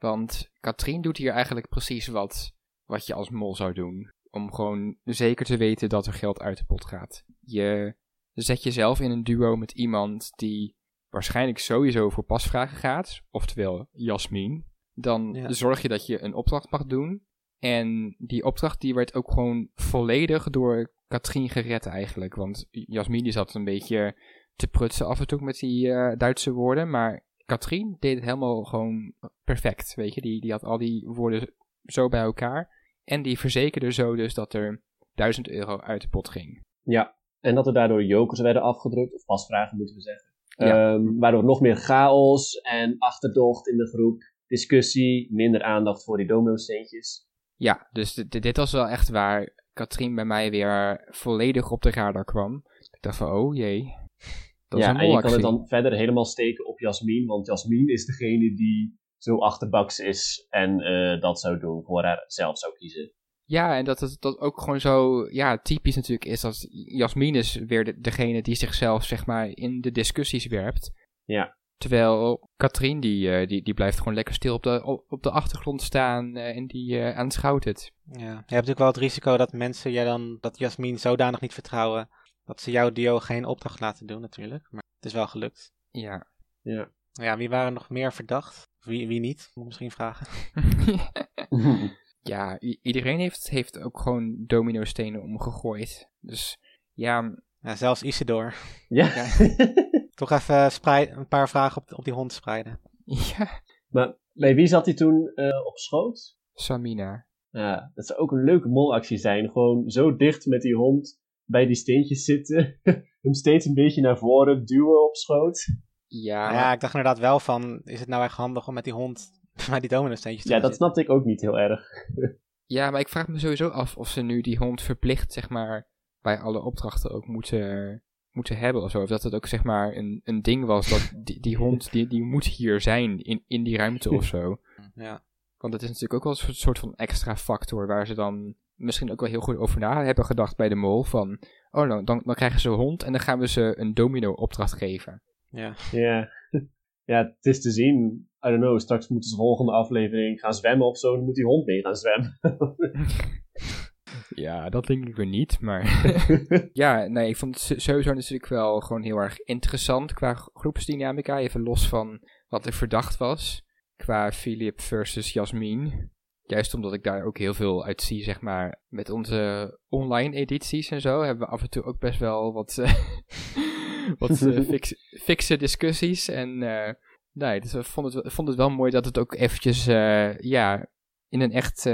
Want Katrien doet hier eigenlijk precies wat, wat je als mol zou doen. Om gewoon zeker te weten dat er geld uit de pot gaat. Je zet jezelf in een duo met iemand die waarschijnlijk sowieso voor pasvragen gaat. Oftewel Jasmin. Dan Ja. zorg je dat je een opdracht mag doen. En die opdracht die werd ook gewoon volledig door Katrien gered eigenlijk. Want Jasmin die zat een beetje te prutsen af en toe met die eh, Duitse woorden. Maar Katrien deed het helemaal gewoon perfect. Weet je, die, die had al die woorden zo bij elkaar. En die verzekerde zo dus dat er 1000 euro uit de pot ging. Ja, en dat er daardoor jokers werden afgedrukt, of pasvragen moeten we zeggen. Ja. Ehm, waardoor nog meer chaos en achterdocht in de groep, discussie, minder aandacht voor die domino-steentjes. Ja, dus dit, dit was wel echt waar Katrien bij mij weer volledig op de radar kwam. Ik dacht van, oh jee, dat is ja, een en je kan het dan verder helemaal steken op Jasmin, want Jasmin is degene die zo achterbaks is en eh, dat zou doen, voor haar zelf zou kiezen. Ja, en dat het dat ook gewoon zo ja, typisch natuurlijk is dat Jasmin is weer de- degene die zichzelf zeg maar in de discussies werpt. Ja. Terwijl Katrien die, eh, die, die blijft gewoon lekker stil op de, op, op de achtergrond staan eh, en die eh, aanschouwt het. Ja. Je hebt natuurlijk wel het risico dat mensen jij dan, dat Jasmin zodanig niet vertrouwen, dat ze jouw duo geen opdracht laten doen natuurlijk. Maar het is wel gelukt. Ja. Ja. Ja, wie waren nog meer verdacht? Wie, wie niet? Moet ik misschien vragen. ja, iedereen heeft, heeft ook gewoon domino-stenen omgegooid. Dus ja, Ja, zelfs Isidor. ja. Ja. Toch even sprei- een paar vragen op, op die hond spreiden. ja, maar bij wie zat hij toen eh, op schoot? Samina. Ja, dat zou ook een leuke molactie zijn. Gewoon zo dicht met die hond bij die steentjes zitten. Hem steeds een beetje naar voren duwen op schoot. Ja, Nou ja, ik dacht inderdaad wel van, is het nou echt handig om met die hond bij die domino-steentjes te Ja, dat zitten? snapte ik ook niet heel erg. Ja, maar ik vraag me sowieso af of ze nu die hond verplicht, zeg maar, bij alle opdrachten ook moeten, moeten hebben of zo. Of dat het ook, zeg maar, een, een ding was dat die, die hond, die, die moet hier zijn in, in die ruimte of zo. Ja. Want het is natuurlijk ook wel een soort van extra factor waar ze dan misschien ook wel heel goed over na hebben gedacht bij de mol. Van, oh nou, dan, dan krijgen ze een hond en dan gaan we ze een domino opdracht geven. Ja. Ja. ja, het is te zien. I don't know, straks moeten ze volgende aflevering gaan zwemmen of zo. Dan moet die hond mee gaan zwemmen. Ja, dat denk ik weer niet, maar... Ja, nee, ik vond het sowieso natuurlijk wel gewoon heel erg interessant qua groepsdynamica. Even los van wat er verdacht was. Qua Philip versus Jasmin. Juist omdat ik daar ook heel veel uit zie, zeg maar. Met onze online edities en zo hebben we af en toe ook best wel wat, eh, wat eh, fix, fixe discussies. En eh, nee, dus ik vond het, vond het wel mooi dat het ook eventjes, ja, in een echt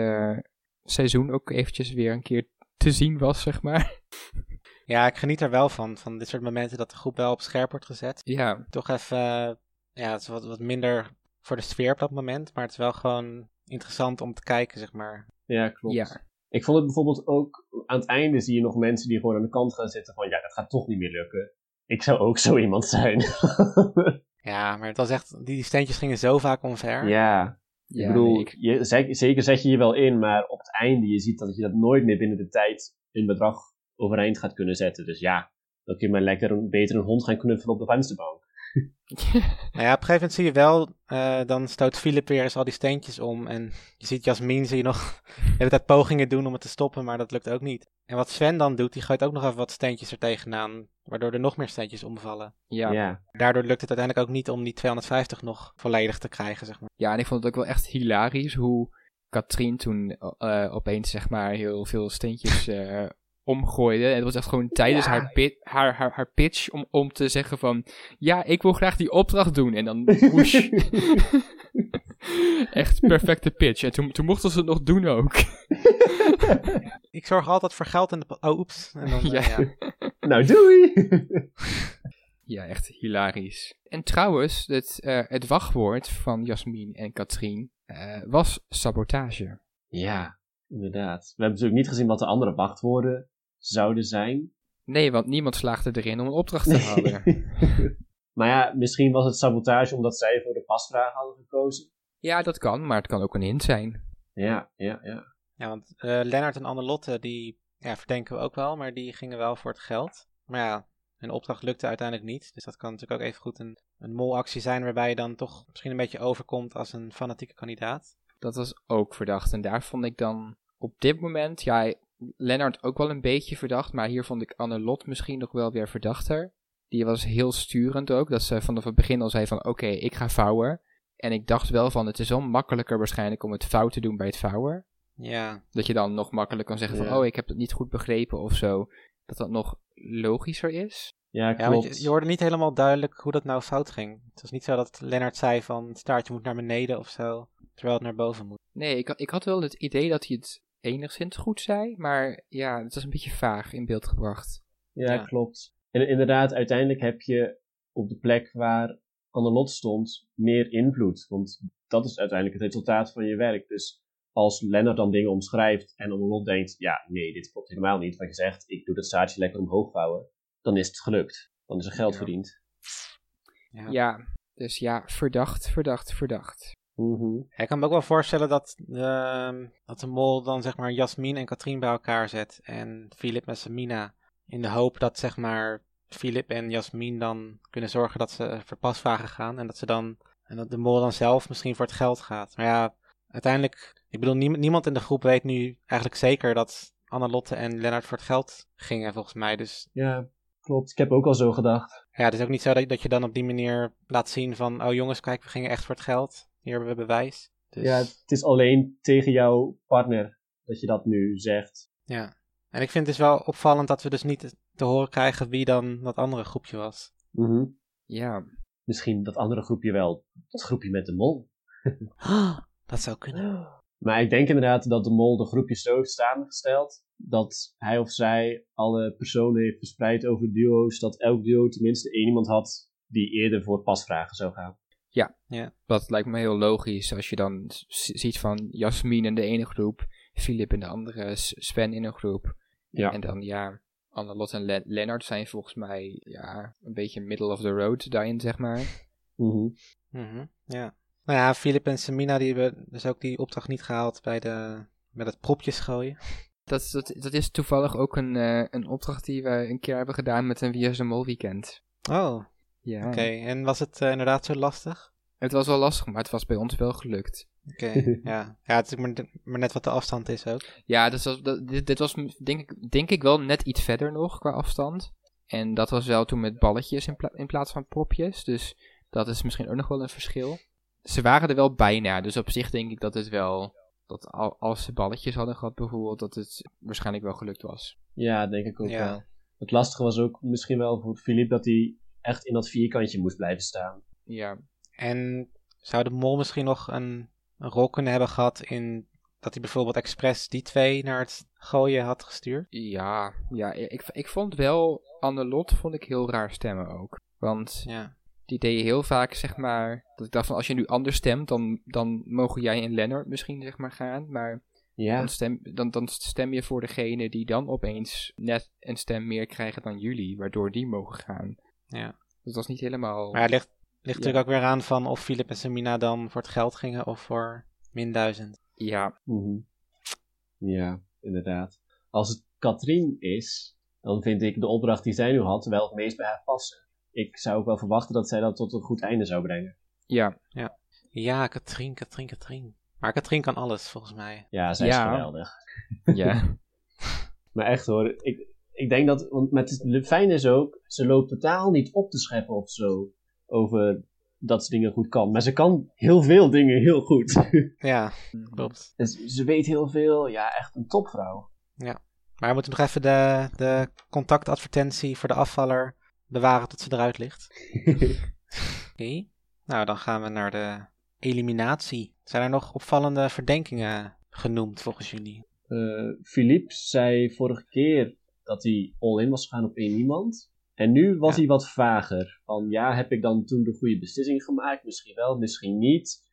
seizoen ook eventjes weer een keer te zien was, zeg maar. ja, ik geniet er wel van, van dit soort momenten dat de groep wel op scherp wordt gezet. Ja, Toch even, ja, het is wat, wat minder voor de sfeer op dat moment, maar het is wel gewoon interessant om te kijken, zeg maar. ja, klopt. ja. Ik vond het bijvoorbeeld ook, aan het einde zie je nog mensen die gewoon aan de kant gaan zitten van, ja, dat gaat toch niet meer lukken. Ik zou ook zo iemand zijn. Ja, maar het was echt, die steentjes gingen zo vaak omver. ja, ja ik bedoel, nee, ik- je, ze- zeker zet je je wel in, maar op het einde, je ziet dat je dat nooit meer binnen de tijd een bedrag overeind gaat kunnen zetten. Dus ja, dan kun je maar lekker een, beter een hond gaan knuffelen op de vensterbank. Nou ja, op een gegeven moment zie je wel, eh, dan stoot Philip weer eens al die steentjes om. En je ziet Jasmin, zie je nog de hele tijd pogingen doen om het te stoppen, maar dat lukt ook niet. En wat Sven dan doet, die gooit ook nog even wat steentjes er tegenaan, waardoor er nog meer steentjes omvallen. ja. ja. ja. Daardoor lukt het uiteindelijk ook niet om die 250 nog volledig te krijgen, zeg maar. en ik vond het ook wel echt hilarisch hoe Katrien toen eh, opeens zeg maar heel veel steentjes eh, omgooide. En het was echt gewoon tijdens Ja. haar, pi- haar, haar, haar pitch om, om te zeggen van... Ja, ik wil graag die opdracht doen. En dan woesh. echt perfecte pitch. En toen, toen mochten ze het nog doen ook. Ik zorg altijd voor geld in de... Oh, oeps. En dan, eh, Ja. ja. Nou, doei! Ja, echt hilarisch. En trouwens, het, eh, het wachtwoord van Jasmin en Katrien eh, was sabotage. ja, inderdaad. We hebben natuurlijk niet gezien wat de andere wachtwoorden zouden zijn. Nee, want niemand slaagde erin om een opdracht te halen. maar ja, misschien was het sabotage omdat zij voor de pasvraag hadden gekozen. ja, dat kan, maar het kan ook een hint zijn. Ja, ja, ja. Ja, want eh Lennart en Annelotte, die ja, verdenken we ook wel, maar die gingen wel voor het geld. Maar ja, hun opdracht lukte uiteindelijk niet. Dus dat kan natuurlijk ook even goed een, een molactie zijn waarbij je dan toch misschien een beetje overkomt als een fanatieke kandidaat. Dat was ook verdacht. En daar vond ik dan op dit moment, ja, Lennart ook wel een beetje verdacht. Maar hier vond ik Annelot misschien nog wel weer verdachter. Die was heel sturend ook. Dat ze vanaf het begin al zei van, oké, ik ga vouwen. En ik dacht wel van, het is wel makkelijker waarschijnlijk om het fout te doen bij het vouwen. Ja, Dat je dan nog makkelijk kan zeggen van, Ja. oh, ik heb het niet goed begrepen of zo. Dat dat nog logischer is. Ja, ja klopt. want je, je hoorde niet helemaal duidelijk hoe dat nou fout ging. Het was niet zo dat Lennart zei van het staartje moet naar beneden of zo, terwijl het naar boven moet. Nee, ik, ik had wel het idee dat hij het enigszins goed zei. Maar ja, het was een beetje vaag in beeld gebracht. Ja, Ja. klopt. En inderdaad, uiteindelijk heb je op de plek waar Annelot stond meer invloed. Want dat is uiteindelijk het resultaat van je werk. Dus als Lennart dan dingen omschrijft en Annelot denkt, ja, nee, dit klopt helemaal niet. Wat je zegt, ik doe dat staartje lekker omhoog vouwen. Dan is het gelukt. Dan is er geld Ja. verdiend. Ja. Ja, dus ja, verdacht, verdacht, verdacht. Mhm. Ik kan me ook wel voorstellen dat, de dat de mol dan zeg maar Jasmin en Katrien bij elkaar zet en Filip met Samina. In de hoop dat zeg maar Filip en Jasmin dan kunnen zorgen dat ze voor pasvragen gaan. En dat ze dan en dat de mol dan zelf misschien voor het geld gaat. Maar ja, uiteindelijk, ik bedoel, niem- niemand in de groep weet nu eigenlijk zeker dat Annelotte en Lennart voor het geld gingen, volgens mij. Dus Ja, klopt. Ik heb ook al zo gedacht. ja, het is ook niet zo dat, dat je dan op die manier laat zien van, oh jongens, kijk, we gingen echt voor het geld. Hier hebben we bewijs. Dus, Ja, het is alleen tegen jouw partner dat je dat nu zegt. Ja. En ik vind het dus wel opvallend dat we dus niet te horen krijgen wie dan dat andere groepje was. Mhm. Ja, Misschien dat andere groepje wel. Dat groepje met de mol. dat zou kunnen. Maar ik denk inderdaad dat de mol de groepjes zo heeft samengesteld dat hij of zij alle personen heeft verspreid over duo's, dat elk duo tenminste één iemand had die eerder voor pasvragen zou gaan. Dat lijkt me heel logisch als je dan ziet van Jasmin in de ene groep, Filip in de andere, Sven in een groep. Ja. En dan ja, Annelot en Le- Lennart zijn volgens mij ja, een beetje middle of the road daarin, zeg maar. Mhm, ja. Nou ja, Filip en Samina die hebben dus ook die opdracht niet gehaald bij de, met het propjes gooien. Dat, dat, dat is toevallig ook een, eh, een opdracht die we een keer hebben gedaan met een Wie is de Mol weekend. Oh, Ja. oké. En was het eh, inderdaad zo lastig? Het was wel lastig, maar het was bij ons wel gelukt. Oké, ja. Ja, het is maar, maar net wat de afstand is ook. Ja, dus was, dat, dit, dit was denk ik, denk ik wel net iets verder nog qua afstand. En dat was wel toen met balletjes in, pla- in plaats van propjes. Dus dat is misschien ook nog wel een verschil. Ze waren er wel bijna, dus op zich denk ik dat het wel... Dat al, als ze balletjes hadden gehad bijvoorbeeld, dat het waarschijnlijk wel gelukt was. Ja, denk ik ook Ja. wel. Het lastige was ook misschien wel voor Philippe dat hij echt in dat vierkantje moest blijven staan. Ja, En zou de mol misschien nog een, een rol kunnen hebben gehad in dat hij bijvoorbeeld expres die twee naar het gooien had gestuurd? ja, ja ik, ik vond wel Annelot vond ik heel raar stemmen ook. Want Ja. die deed je heel vaak, zeg maar, dat ik dacht van als je nu anders stemt, dan, dan mogen jij en Lennart misschien, zeg maar, gaan. Maar Ja, dan, stem, dan, dan stem je voor degene die dan opeens net een stem meer krijgen dan jullie, waardoor die mogen gaan. Ja. Dus dat was niet helemaal... Maar het ligt, ligt Ja. natuurlijk ook weer aan van of Philip en Samina dan voor het geld gingen of voor min duizend. Ja, Mhm. ja, inderdaad. Als het Katrien is, dan vind ik de opdracht die zij nu had wel het meest bij haar passen. Ik zou ook wel verwachten dat zij dat tot een goed einde zou brengen. ja, Ja, Katrien, Katrien, Katrien. Maar Katrien kan alles, volgens mij. Ja, zij Ja. is geweldig. ja. Maar echt hoor, ik, ik denk dat, want met het fijn is ook, ze loopt totaal niet op te scheppen of zo over dat ze dingen goed kan. Maar ze kan heel veel dingen heel goed. Ja, klopt. En ze, ze weet heel veel, ja, echt een topvrouw. Maar we moeten nog even de, de contactadvertentie voor de afvaller bewaren tot ze eruit ligt. Oké. Nou, dan gaan we naar de eliminatie. Zijn er nog opvallende verdenkingen genoemd volgens jullie? Eh Philippe zei vorige keer dat hij all-in was gegaan op één iemand. En nu was Ja. hij wat vager. Van ja, heb ik dan toen de goede beslissing gemaakt? Misschien wel, misschien niet.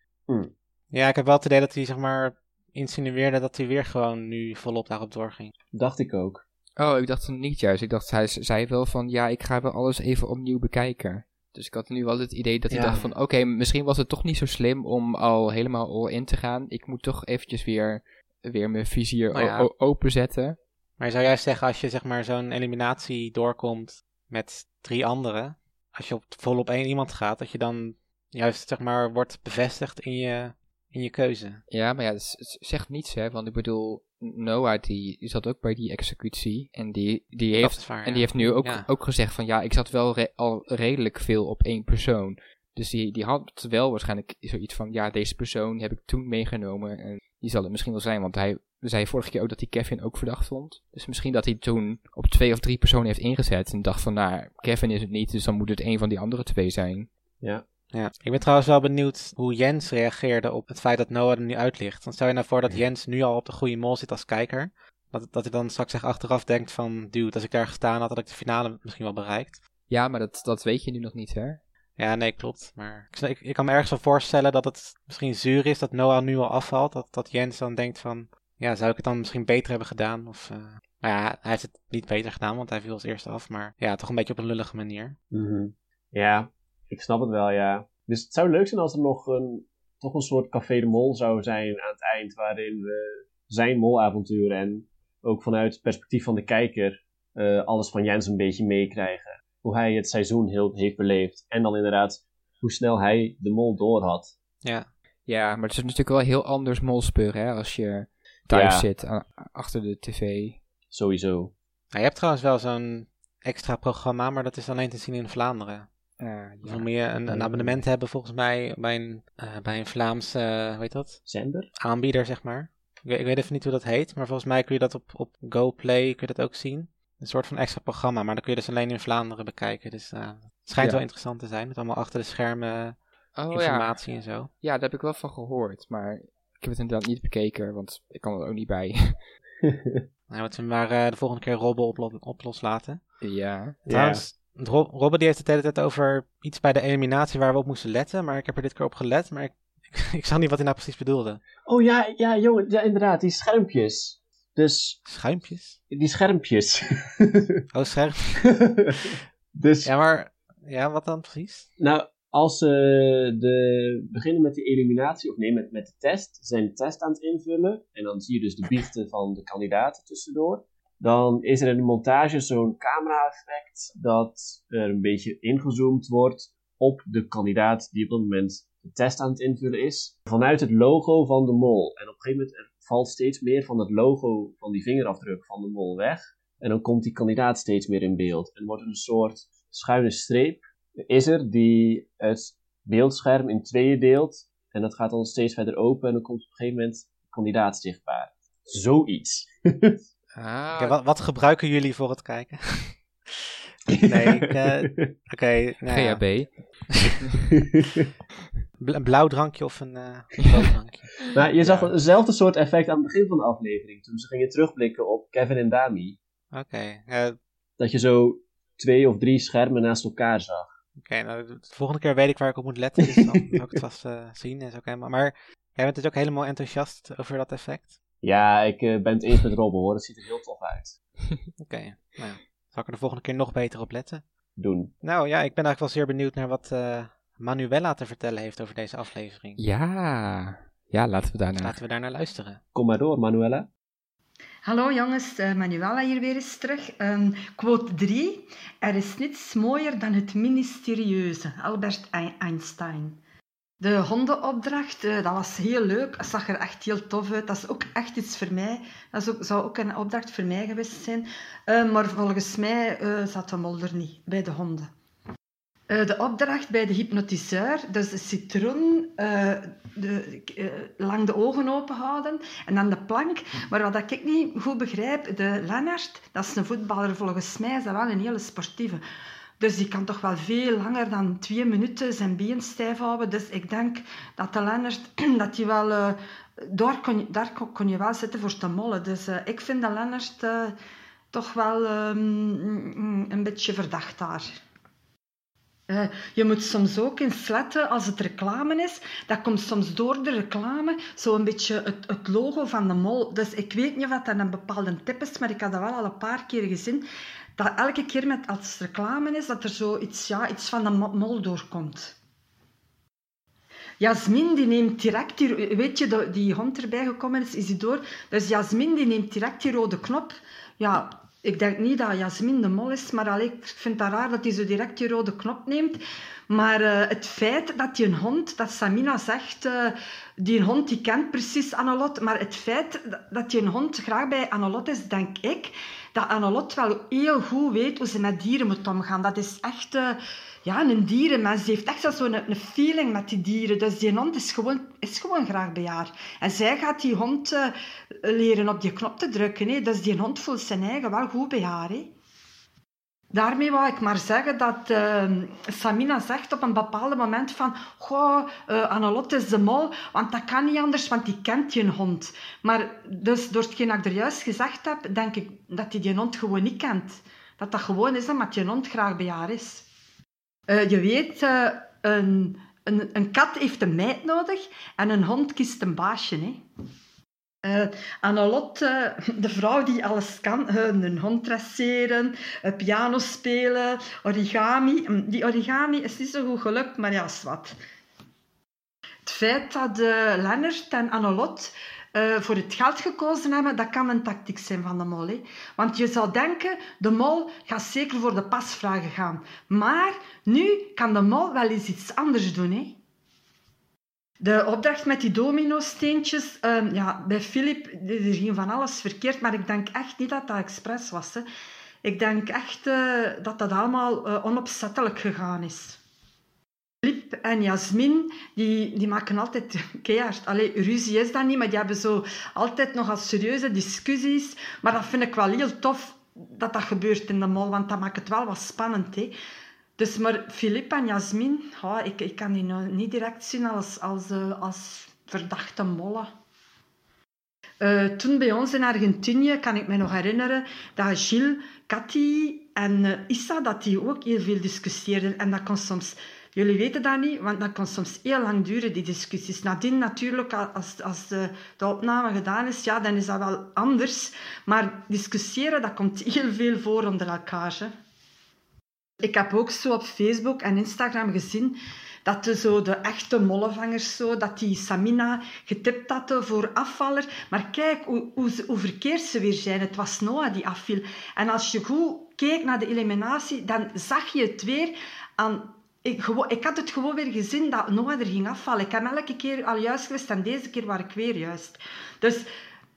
Ja, ik heb wel het idee dat hij zeg maar insinueerde dat hij weer gewoon nu volop daarop doorging. Dacht ik ook. Oh, ik dacht het niet juist. Ik dacht, hij zei wel van, ja, ik ga wel alles even opnieuw bekijken. Dus ik had nu wel het idee dat hij Ja. dacht van, oké, misschien was het toch niet zo slim om al helemaal all in te gaan. Ik moet toch eventjes weer, weer mijn vizier Nou ja. o- o- openzetten. Maar je zou juist zeggen als je zeg maar zo'n eliminatie doorkomt met drie anderen, als je op volop één iemand gaat, dat je dan juist zeg maar wordt bevestigd in je, in je keuze. Ja, maar ja, z- zegt niets, hè. Want ik bedoel, Noah, die, die zat ook bij die executie. En die, die Dat heeft waar, En ja. die heeft nu ook, Ja. ook gezegd van ja, ik zat wel re- al redelijk veel op één persoon. Dus die, die had wel waarschijnlijk zoiets van ja, deze persoon heb ik toen meegenomen. En die zal het misschien wel zijn, want hij zei vorige keer ook dat hij Kevin ook verdacht vond. Dus misschien dat hij toen op twee of drie personen heeft ingezet. En dacht van nou, Kevin is het niet, dus dan moet het een van die andere twee zijn. Ja. Ja. Ik ben trouwens wel benieuwd hoe Jens reageerde op het feit dat Noah er nu uit ligt. Want stel je nou voor dat Jens nu al op de goede mol zit als kijker. Dat, dat hij dan straks echt achteraf denkt van, dude, als ik daar gestaan had, had ik de finale misschien wel bereikt. Ja, maar dat, dat weet je nu nog niet, hè? Ja, nee, klopt. Maar ik, ik, ik kan me ergens wel voorstellen dat het misschien zuur is dat Noah nu al afvalt. Dat, dat Jens dan denkt van, ja, zou ik het dan misschien beter hebben gedaan? Of, uh... nou ja, hij heeft het niet beter gedaan, want hij viel als eerste af. Maar ja, toch een beetje op een lullige manier. Mhm. Ja, ik snap het wel, ja. Dus het zou leuk zijn als er nog een, toch een soort Café de Mol zou zijn aan het eind, waarin we zijn molavontuur en ook vanuit het perspectief van de kijker uh, alles van Jens een beetje meekrijgen. Hoe hij het seizoen heel, heeft beleefd. En dan inderdaad hoe snel hij de mol door had. Ja. Ja, maar het is natuurlijk wel heel anders molspeuren hè, als je thuis ja. zit achter de tv. Sowieso. Nou, je hebt trouwens wel zo'n extra programma, maar dat is alleen te zien in Vlaanderen. Uh, je ja. moet je een, een, abonnement hebben volgens mij bij een, uh, bij een Vlaamse, uh, hoe heet dat? Zender? Aanbieder, zeg maar. Ik weet, ik weet even niet hoe dat heet, maar volgens mij kun je dat op, op GoPlay kun je dat ook zien. Een soort van extra programma, maar dan kun je dus alleen in Vlaanderen bekijken. Dus uh, het schijnt ja. wel interessant te zijn, met allemaal achter de schermen oh, informatie ja. en zo. Ja, daar heb ik wel van gehoord, maar ik heb het inderdaad niet bekeken, want ik kan er ook niet bij. nou, moeten we maar uh, de volgende keer Robben op, op loslaten. Ja. Trouwens, Rob, Robben die heeft het de hele tijd over iets bij de eliminatie waar we op moesten letten, maar ik heb er dit keer op gelet, maar ik, ik, ik zag niet wat hij nou precies bedoelde. Oh ja, ja, jongen, ja, inderdaad, die schermpjes. Dus. Schuimpjes? Die schermpjes. oh, scherm. dus. Ja, maar. Ja, wat dan precies? Nou, als ze de, beginnen met de eliminatie, of nee, met, met de test, zijn de test aan het invullen. En dan zie je dus de biechten van de kandidaten tussendoor. Dan is er in de montage zo'n camera-effect dat er een beetje ingezoomd wordt op de kandidaat die op dat moment de test aan het invullen is. Vanuit het logo van de mol. En op een gegeven moment valt steeds meer van het logo van die vingerafdruk van de mol weg. En dan komt die kandidaat steeds meer in beeld. En wordt een soort schuine streep is er die het beeldscherm in tweeën deelt. En dat gaat dan steeds verder open en dan komt op een gegeven moment de kandidaat zichtbaar. Zoiets. ah. okay, wat, wat, gebruiken jullie voor het kijken? nee, ik... Uh, Oké. Okay, nou ja. GHB. een blauw drankje of een uh, rood drankje. nou, je zag hetzelfde soort effect aan het begin van de aflevering. Toen ze gingen terugblikken op Kevin en Dami. Oké. Okay, uh, dat je zo twee of drie schermen naast elkaar zag. Oké, nou, de volgende keer weet ik waar ik op moet letten, dus dan zal ik het vast uh, zien. Is ook helemaal... Maar jij bent dus ook helemaal enthousiast over dat effect? Ja, ik uh, ben het eens met Robben hoor, het ziet er heel tof uit. Oké, okay, nou ja. Zal ik er de volgende keer nog beter op letten? Doen. Nou ja, ik ben eigenlijk wel zeer benieuwd naar wat uh, Manuela te vertellen heeft over deze aflevering. Ja, ja laten we daarnaar... Laten we daarnaar luisteren. Kom maar door, Manuela. Hallo jongens, uh, Manuela hier weer eens terug. Um, quote 3. Er is niets mooier dan het mysterieuze. Albert Einstein. De hondenopdracht, uh, dat was heel leuk. Dat zag er echt heel tof uit. Dat is ook echt iets voor mij. Dat zou ook een opdracht voor mij geweest zijn. Uh, maar volgens mij zat de mol er niet, bij de honden. Uh, de opdracht bij de hypnotiseur, dus de citroen, uh, de, uh, lang de ogen open houden en dan de plank. Maar wat ik niet goed begrijp, de Lennart, dat is een voetballer, volgens mij is dat wel een hele sportieve. Dus die kan toch wel veel langer dan twee minuten zijn been stijf houden. Dus ik denk dat de Lennart, dat die wel, daar, kon je, daar je wel zitten voor te mollen. Dus ik vind de Lennart toch wel um, een beetje verdacht daar. Uh, je moet soms ook eens letten als het reclame is. Dat komt soms door de reclame, zo'n beetje het, het, logo van de mol. Dus ik weet niet of dat een bepaalde tip is, maar ik had dat wel al een paar keer gezien. Dat elke keer met, als het reclame is, dat er zo iets, ja, iets van de mol doorkomt. Jasmin die neemt direct die, weet je, die hond erbij gekomen is, is die door. Dus Jasmin die neemt direct die rode knop. Ja, ik denk niet dat Jasmin de mol is, maar allee, ik vind het raar dat hij zo direct die rode knop neemt. Maar uh, het feit dat die een hond, dat Samina zegt, uh, die hond die kent precies Annelot, maar het feit dat die een hond graag bij Annelot is, denk ik, dat Annelot wel heel goed weet hoe ze met dieren moet omgaan. Dat is echt... Uh, ja, een dierenmens. Die heeft echt zo'n een, feeling met die dieren. Dus die hond is gewoon, is gewoon graag bij haar. En zij gaat die hond uh, leren op die knop te drukken. Hè. Dus die hond voelt zijn eigen wel goed bij haar. Hè. Daarmee wou ik maar zeggen dat uh, Samina zegt op een bepaald moment van Goh, uh, Annelotte is de mol, want dat kan niet anders, want die kent je hond. Maar dus door hetgeen dat ik er juist gezegd heb, denk ik dat hij die hond gewoon niet kent. Dat dat gewoon is omdat je hond graag bij haar is. Uh, je weet, uh, een, een, kat heeft een meid nodig en een hond kiest een baasje. Hè? Uh, de vrouw die alles kan, uh, een hond dresseren, piano spelen, origami. Mm, die origami is niet zo goed gelukt, maar ja, is wat. Het feit dat Lennart en Annelot voor het geld gekozen hebben, dat kan een tactiek zijn van de mol. Hè? Want je zou denken, de mol gaat zeker voor de pasvragen gaan. Maar nu kan de mol wel eens iets anders doen. Hè? De opdracht met die domino-steentjes, uh, ja, bij Philip, er ging van alles verkeerd, maar ik denk echt niet dat dat expres was. Hè. Ik denk echt uh, dat dat allemaal uh, onopzettelijk gegaan is. Philip en Jasmin, die, die maken altijd keihard. Allee, ruzie is dat niet, maar die hebben zo altijd nogal serieuze discussies. Maar dat vind ik wel heel tof dat dat gebeurt in de mol, want dat maakt het wel wat spannend. Hè. Dus maar Filip en Jasmin, oh, ik, ik kan die nou niet direct zien als, als, uh, als verdachte mollen. Uh, toen bij ons in Argentinië kan ik me nog herinneren dat Gilles, Cathy en uh, Issa dat die ook heel veel discussieerden. En dat kon soms, jullie weten dat niet, want dat kon soms heel lang duren, die discussies. Nadien natuurlijk, als, als de, de opname gedaan is, ja, dan is dat wel anders. Maar discussiëren, dat komt heel veel voor onder elkaar. Hè. Ik heb ook zo op Facebook en Instagram gezien dat de, zo de echte mollevangers, zo, dat die Samina getipt hadden voor afvaller. Maar kijk hoe, hoe, hoe verkeerd ze weer zijn. Het was Noah die afviel. En als je goed keek naar de eliminatie, dan zag je het weer aan... Ik, ik had het gewoon weer gezien dat Noah er ging afvallen. Ik heb elke keer al juist geweest en deze keer was ik weer juist. Dus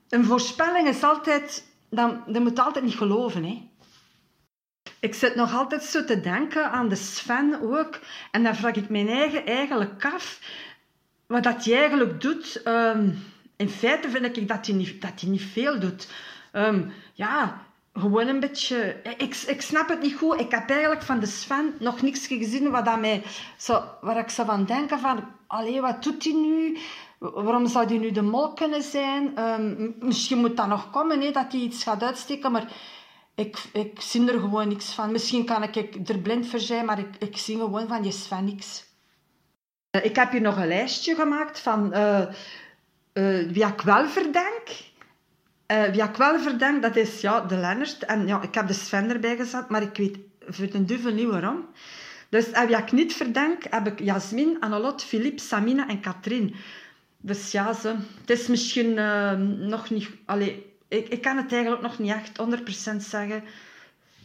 een voorspelling is altijd... Dan, je moet altijd niet geloven, hè. Ik zit nog altijd zo te denken aan de Sven ook. En dan vraag ik mijn eigen eigenlijk af wat dat hij eigenlijk doet. Um, in feite vind ik dat hij niet, dat hij niet veel doet. Um, ja, gewoon een beetje... Ik, ik snap het niet goed. Ik heb eigenlijk van de Sven nog niks gezien wat zo, waar ik zou van denken van... Allee, wat doet hij nu? Waarom zou hij nu de mol kunnen zijn? Um, misschien moet dat nog komen, hè, dat hij iets gaat uitsteken, maar ik, ik zie er gewoon niks van. Misschien kan ik er blind voor zijn, maar ik, ik zie gewoon van die Sven niks. Eh, ik heb hier nog een lijstje gemaakt van uh, wie ik wel verdenk. Wie ik wel verdenk, dat is ja, de Lennart. En ja, ik heb de Sven erbij gezet, maar ik weet voor de duivel niet waarom. Dus wie ik niet verdenk, heb ik Jasmin, Annelot, Philippe, Samina en Katrien. Dus ja, ze, het is misschien nog niet... Allee, ik, ik kan het eigenlijk nog niet echt 100% zeggen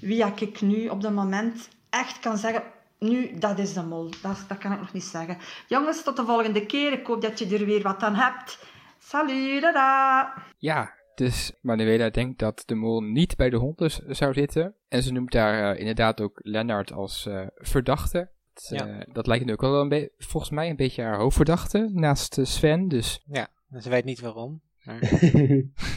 wie ik nu op dat moment echt kan zeggen. Nu, dat is de mol. Dat, dat kan ik nog niet zeggen. Jongens, tot de volgende keer. Ik hoop dat je er weer wat aan hebt. Salut, dada. Ja, dus Manuela denkt dat de mol niet bij de honden zou zitten. En ze noemt daar uh, inderdaad ook Lennart als uh, verdachte. Dat, uh, ja. dat lijkt nu ook wel een volgens mij een beetje haar hoofdverdachte naast Sven. Dus... Ja, ze weet niet waarom.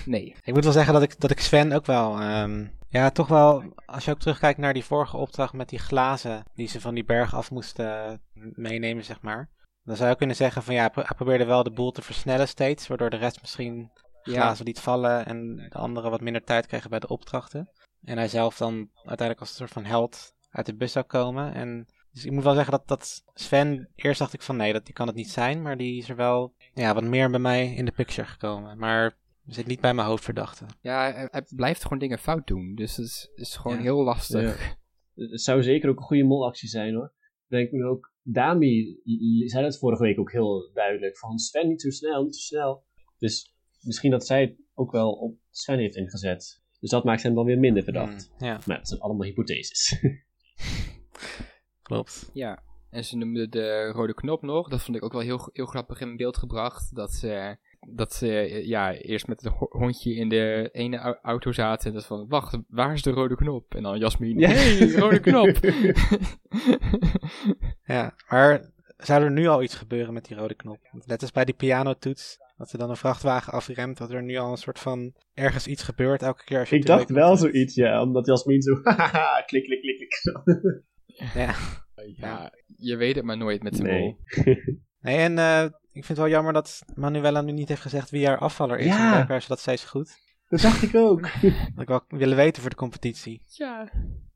nee. Ik moet wel zeggen dat ik, dat ik Sven ook wel... Um, ja, toch wel, als je ook terugkijkt naar die vorige opdracht met die glazen die ze van die berg af moesten meenemen, zeg maar. Dan zou je kunnen zeggen van ja, hij probeerde wel de boel te versnellen steeds, waardoor de rest misschien glazen liet vallen en de anderen wat minder tijd kregen bij de opdrachten. En hij zelf dan uiteindelijk als een soort van held uit de bus zou komen. En dus ik moet wel zeggen dat, dat Sven, eerst dacht ik van nee, dat, die kan het niet zijn, maar die is er wel ja, wat meer bij mij in de picture gekomen. Maar zit niet bij mijn hoofdverdachte. Ja, hij, blijft gewoon dingen fout doen. Dus het is, is gewoon heel lastig. Het zou zeker ook een goede molactie zijn hoor. Denk nu ook, Dami zei het vorige week ook heel duidelijk. Van Sven niet zo snel, niet zo snel. Dus misschien dat zij het ook wel op Sven heeft ingezet. Dus dat maakt hem dan weer minder verdacht. Mm, ja. Maar het zijn allemaal hypotheses. Klopt. Ja, en ze noemde de rode knop nog. Dat vond ik ook wel heel, heel grappig in beeld gebracht. Dat ze, dat ze ja, eerst met het hondje in de ene auto zaten. En dat van, wacht, waar is de rode knop? En dan Jasmin, ja. hey, rode knop. ja, maar zou er nu al iets gebeuren met die rode knop? Net als bij die pianotoets Dat er dan een vrachtwagen afremt, dat er nu al een soort van ergens iets gebeurt elke keer als je Ik dacht wel zoiets, ja. Omdat Jasmin zo... hahaha, klik, klik, klik, klik. Ja. Ja, je weet het maar nooit met de Nee. mol. Nee, en eh, ik vind het wel jammer dat Manuela nu niet heeft gezegd wie haar afvaller is. Ja. En dat steeds goed. Dat dacht ik ook. Dat ik wel willen weten voor de competitie. Ja.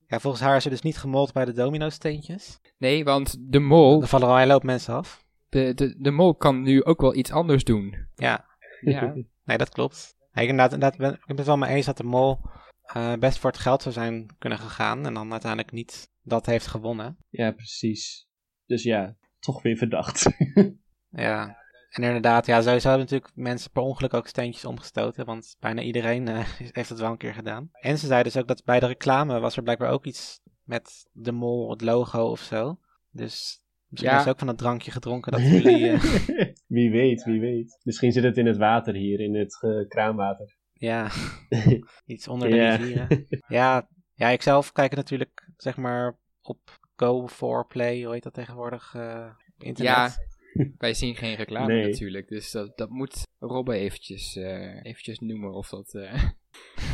Ja, volgens haar is ze dus niet gemold bij de domino-steentjes. Nee, want de mol, Er vallen al een hele hoop mensen af. de, de, de mol kan nu ook wel iets anders doen. Ja, Ja. nee, dat klopt. Nee, ik, inderdaad, inderdaad ben, ik ben het wel mee eens dat de mol eh, best voor het geld zou zijn kunnen gegaan. En dan uiteindelijk niet dat heeft gewonnen. Ja, precies. Dus ja, toch weer verdacht. Ja, en inderdaad, ja, sowieso hebben natuurlijk mensen per ongeluk ook steentjes omgestoten. Want bijna iedereen eh, heeft het wel een keer gedaan. En ze zeiden dus ook dat bij de reclame was er blijkbaar ook iets met de mol, het logo of zo. Dus misschien Ja. is ook van dat drankje gedronken dat jullie... eh, wie weet, wie weet. Misschien zit het in het water hier, in het eh, kraanwater. ja, iets onder de Ja. rivieren. Ja, ja, ik zelf kijk natuurlijk, zeg maar, op Go for Play, hoe heet dat tegenwoordig, eh, op internet. Ja, wij zien geen reclame Nee. natuurlijk. Dus dat, dat moet Robbe eventjes, eh, eventjes noemen of dat, eh,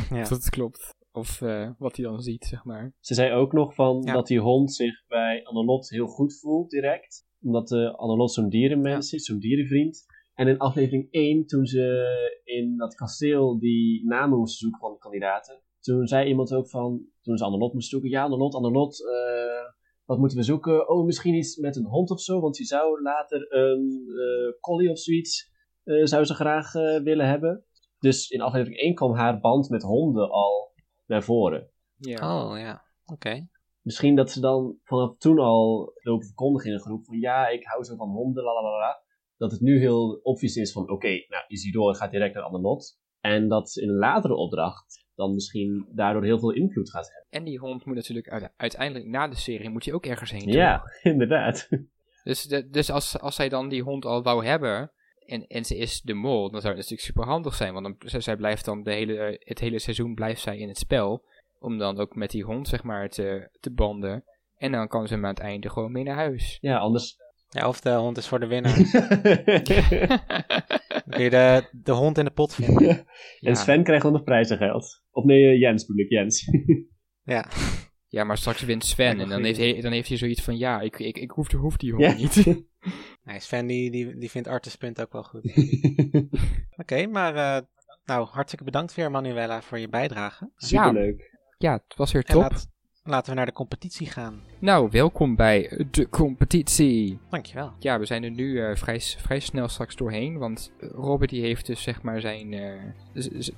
Ja. of dat klopt. Of eh, wat hij dan ziet, zeg maar. Ze zei ook nog van Ja. dat die hond zich bij Annelot heel goed voelt direct. Omdat uh, Annelot zo'n dierenmens is, zo'n dierenvriend. En in aflevering 1, toen ze in dat kasteel die namen moesten zoeken van de kandidaten. Toen zei iemand ook van, toen ze Annelot moest zoeken. Ja, Annelot, Annelot, eh, wat moeten we zoeken? Oh, misschien iets met een hond of zo. Want die zou later een eh, collie of zoiets, eh, zou ze graag eh, willen hebben. Dus in aflevering 1 kwam haar band met honden al naar voren. Ja. Oh, ja, oké. Misschien dat ze dan vanaf toen al lopen verkondigen in een groep van ja, ik hou zo van honden, la la la la. Dat het nu heel obvious is van oké, nou Isidore gaat direct naar Annelot. En dat ze in een latere opdracht dan misschien daardoor heel veel invloed gaat hebben. En die hond moet natuurlijk uite- uiteindelijk na de serie moet hij ook ergens heen. Ja, toch? inderdaad. Dus, de, dus als, als zij dan die hond al wou hebben en, en ze is de mol, dan zou het natuurlijk super handig zijn. Want dan, zij, zij blijft dan de hele, het hele seizoen blijft zij in het spel. Om dan ook met die hond zeg maar te, te banden. En dan kan ze hem aan het einde gewoon mee naar huis. Ja, anders. Ja, of de hond is voor de winnaar. Dan kun je de, de hond in de pot vinden. Ja. En Sven krijgt dan nog prijzengeld. Of nee, eh, Jens bedoel ik, Jens. Ja, Ja, maar straks wint Sven en dan heeft, hij, dan heeft hij zoiets van, ja, ik, ik, ik hoef, hoef die hond Ja. niet. nee, Sven die, die, die vindt Artespunt ook wel goed. Oké, maar eh, nou, hartstikke bedankt weer Manuela voor je bijdrage. Superleuk. ja, het was weer top. laat, laten we naar de competitie gaan. Nou, welkom bij de competitie. Dankjewel. Ja, we zijn er nu eh, vrij, vrij snel straks doorheen, want Robert die heeft dus zeg maar zijn, eh,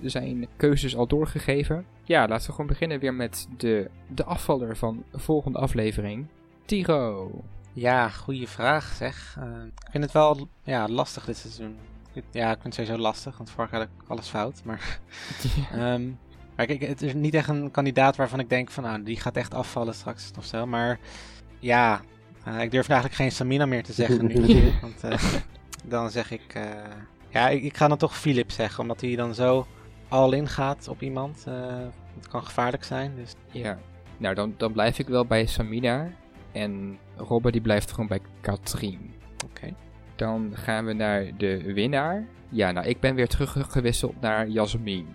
zijn keuzes al doorgegeven. Ja, laten we gewoon beginnen weer met de, de afvaller van de volgende aflevering. Tiro. Ja, goede vraag zeg. Eh, ik vind het wel ja, lastig dit seizoen. Ja, ik vind het sowieso lastig, want vorig jaar had ik alles fout. Maar, ehm, maar kijk, het is niet echt een kandidaat waarvan ik denk van, nou, die gaat echt afvallen straks of zo. Maar ja, eh, ik durf eigenlijk geen Samina meer te zeggen nu. want eh, dan zeg ik, eh, ja, ik, ik ga dan toch Philip zeggen, omdat hij dan zo al in gaat op iemand. eh, het kan gevaarlijk zijn, dus Ja, nou dan, dan blijf ik wel bij Samina en Robert die blijft gewoon bij Katrien. oké. Dan gaan we naar de winnaar. Ja, nou ik ben weer teruggewisseld naar Jasmin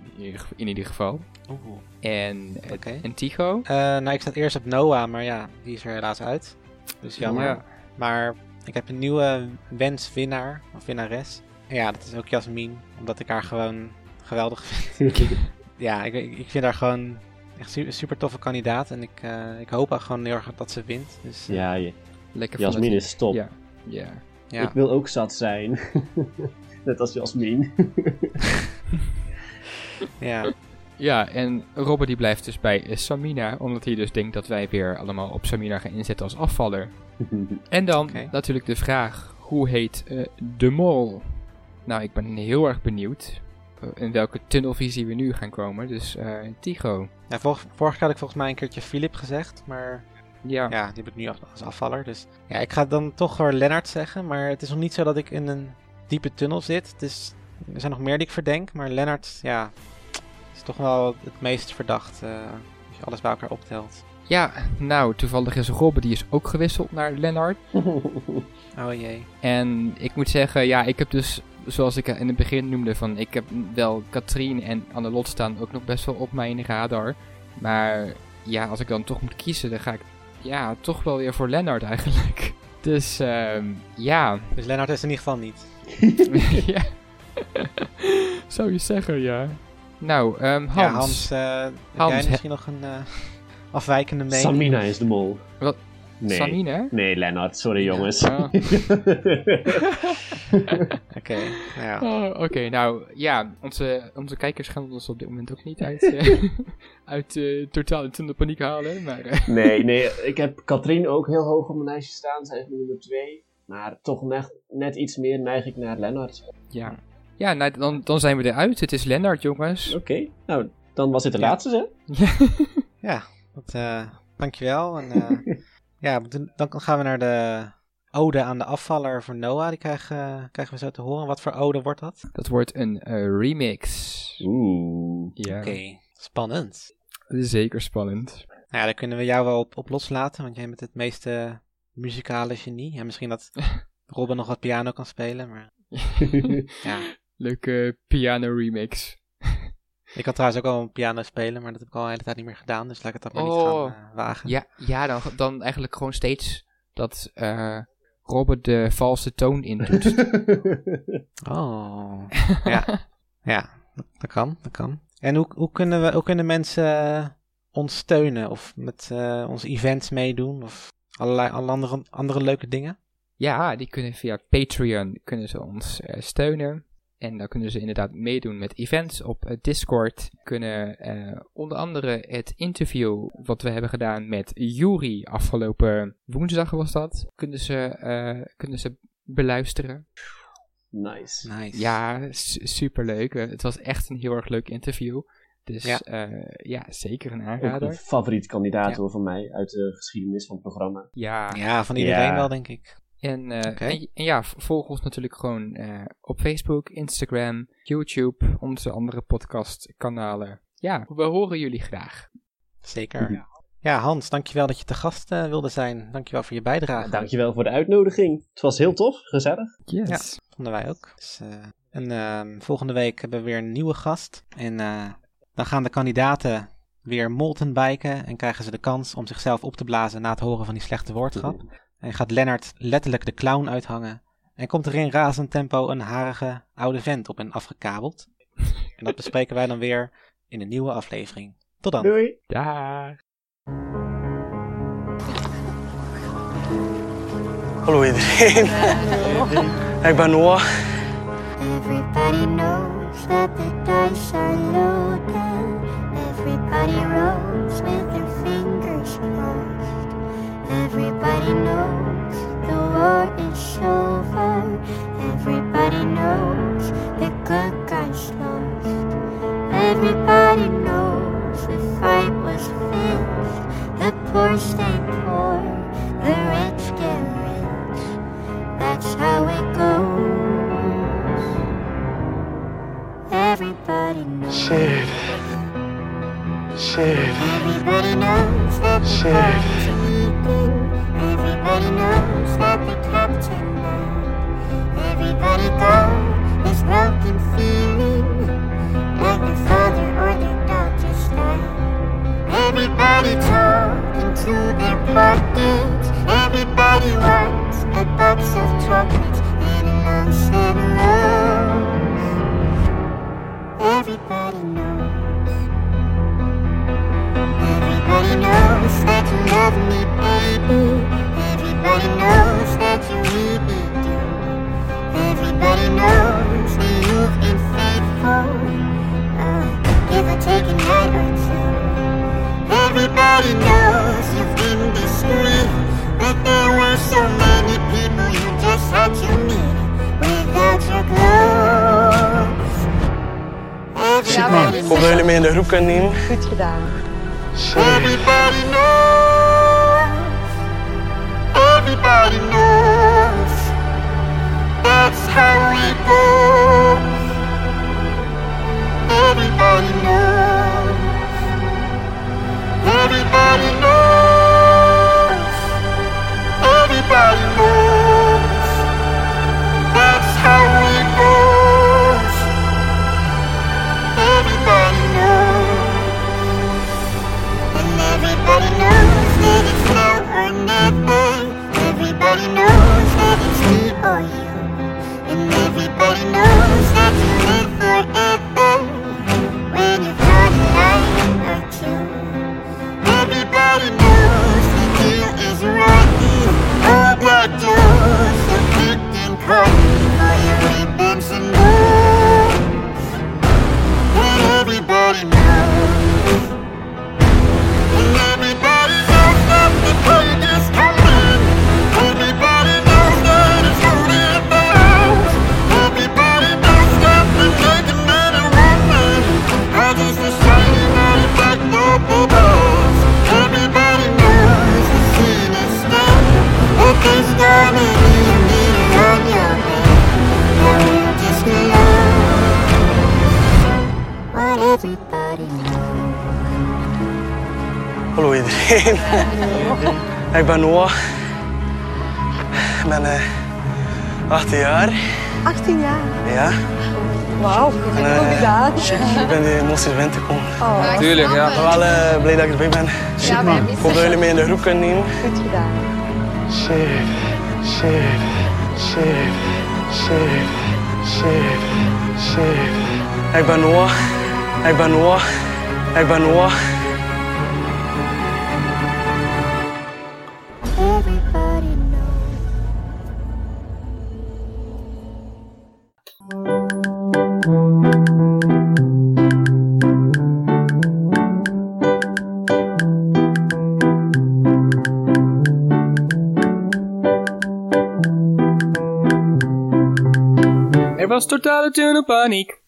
in ieder- geval. Oeh. En, Oké. en Tycho. Eh, nou, ik sta eerst op Noah, maar ja, die is er helaas uit. Dus jammer. Ja. Maar ik heb een nieuwe wenswinnaar, of winnares. En ja, dat is ook Jasmin, omdat ik haar gewoon geweldig vind. ja, ik ik vind haar gewoon echt su- super toffe kandidaat. En ik, eh, ik hoop ook gewoon heel erg dat ze wint. Dus eh, Ja, je. Lekker Jasmin is top. Ja, ja. ja. Ik wil ook zat zijn. Net als Jasmin. ja. Ja, en Robert die blijft dus bij Samina, omdat hij dus denkt dat wij weer allemaal op Samina gaan inzetten als afvaller. En dan natuurlijk de vraag, hoe heet eh, de mol? Nou, ik ben heel erg benieuwd in welke tunnelvisie we nu gaan komen. Dus eh Tycho. ja vor- vorige keer had ik volgens mij een keertje Philip gezegd, maar Ja, ja, die heb ik nu als, afvaller. Dus ja, ik ga dan toch voor Lennart zeggen, maar het is nog niet zo dat ik in een diepe tunnel zit. Het is, er zijn nog meer die ik verdenk, maar Lennart, ja, is toch wel het meest verdacht eh, als je alles bij elkaar optelt. ja nou, toevallig is Robert, die is ook gewisseld naar Lennart. Oh jee. En ik moet zeggen, ja, ik heb dus zoals ik in het begin noemde, van ik heb wel Katrien en Annelot staan ook nog best wel op mijn radar. Maar ja, als ik dan toch moet kiezen, dan ga ik ja, toch wel weer voor Lennart eigenlijk. Dus ehm ja. Dus Lennart is in ieder geval niet. ja. Zou je zeggen, ja. Nou, ehm Hans. Ja, Hans, eh, Hans, jij misschien nog een eh, afwijkende mening? Samina is de mol. Wat? Nee. Samine? Nee, Lennart, sorry jongens. Ah. Oké, nou ja. Oh, Oké, nou ja, onze, onze kijkers gaan ons op dit moment ook niet uit, eh, uit eh, totale paniek halen. Maar eh, nee, nee, ik heb Katrien ook heel hoog op mijn lijstje staan. Zij is nummer 2. Maar toch net, net iets meer neig ik naar Lennart. ja, ja nou, dan, dan zijn we eruit. Het is Lennart, jongens. Oké, nou, dan was dit de Ja. laatste, hè? Ja. Ja, dat, eh, dankjewel. En, eh, ja, dan dan gaan we naar de ode aan de afvaller voor Noah. Die krijgen, eh, krijgen we zo te horen. Wat voor ode wordt dat? Dat wordt een eh, remix. Oeh. Ja, Oké, spannend. zeker spannend. Nou ja, daar kunnen we jou wel op, op loslaten, want jij bent het meeste muzikale genie. Ja, misschien dat Robin nog wat piano kan spelen, maar ja. Leuke piano remix. Ik kan trouwens ook al een piano spelen, maar dat heb ik al een hele tijd niet meer gedaan, dus laat ik het dat maar niet Oh. gaan eh, wagen. Ja, ja dan, dan eigenlijk gewoon steeds dat eh Robert de valse toon intoetst. Oh, ja. ja, dat, kan, dat kan. En hoe, hoe, kunnen, we, hoe kunnen mensen eh, ons steunen of met eh, onze events meedoen of allerlei alle andere, andere leuke dingen? Ja, die kunnen via Patreon kunnen ze ons eh, steunen. En dan kunnen ze inderdaad meedoen met events op eh, Discord. Kunnen eh, onder andere het interview wat we hebben gedaan met Yuri afgelopen woensdag was dat. Kunnen ze, eh, kunnen ze beluisteren. nice. Nice. Ja, su- superleuk. Het was echt een heel erg leuk interview. Dus Ja. ja, ja zeker een Ook aanrader. een favoriet kandidaat Ja. hoor van mij uit de geschiedenis van het programma. Ja, Ja, van iedereen Ja. wel, denk ik. En, eh, en, en ja, volg ons natuurlijk gewoon eh, op Facebook, Instagram, YouTube, onze andere podcastkanalen. Ja, we horen jullie graag. Zeker. Ja, Hans, dankjewel dat je te gast eh, wilde zijn. Dankjewel voor je bijdrage. Dankjewel voor de uitnodiging. Het was heel tof, gezellig. Yes. Vonden wij ook. Dus, eh, en ehm, volgende week hebben we weer een nieuwe gast. En eh, dan gaan de kandidaten weer moltenbiken en krijgen ze de kans om zichzelf op te blazen na het horen van die slechte woordgrap. En gaat Lennart letterlijk de clown uithangen. En komt er in razend tempo een harige oude vent op hen afgekabeld. En dat bespreken wij dan weer in een nieuwe aflevering. Tot dan. Doei! Daar. Hallo iedereen. Ik ben Noah. Everybody knows that the dice are loaded. Everybody rolls with their fingers. Everybody knows the war is over. Everybody knows the good guys lost. Everybody knows the fight was fixed. The poor stay poor, the rich get rich. That's how it goes. Everybody knows. Shit. Shit. Everybody knows that Shit. So many people you just had to meet without your clothes. Everybody Ik hoop dat jullie me in de groep kunnen nemen. Goed gedaan. Everybody knows. Everybody knows. That's how it goes. Everybody knows. Everybody knows. Urban War, Urban War, Urban War. Er was totale panic.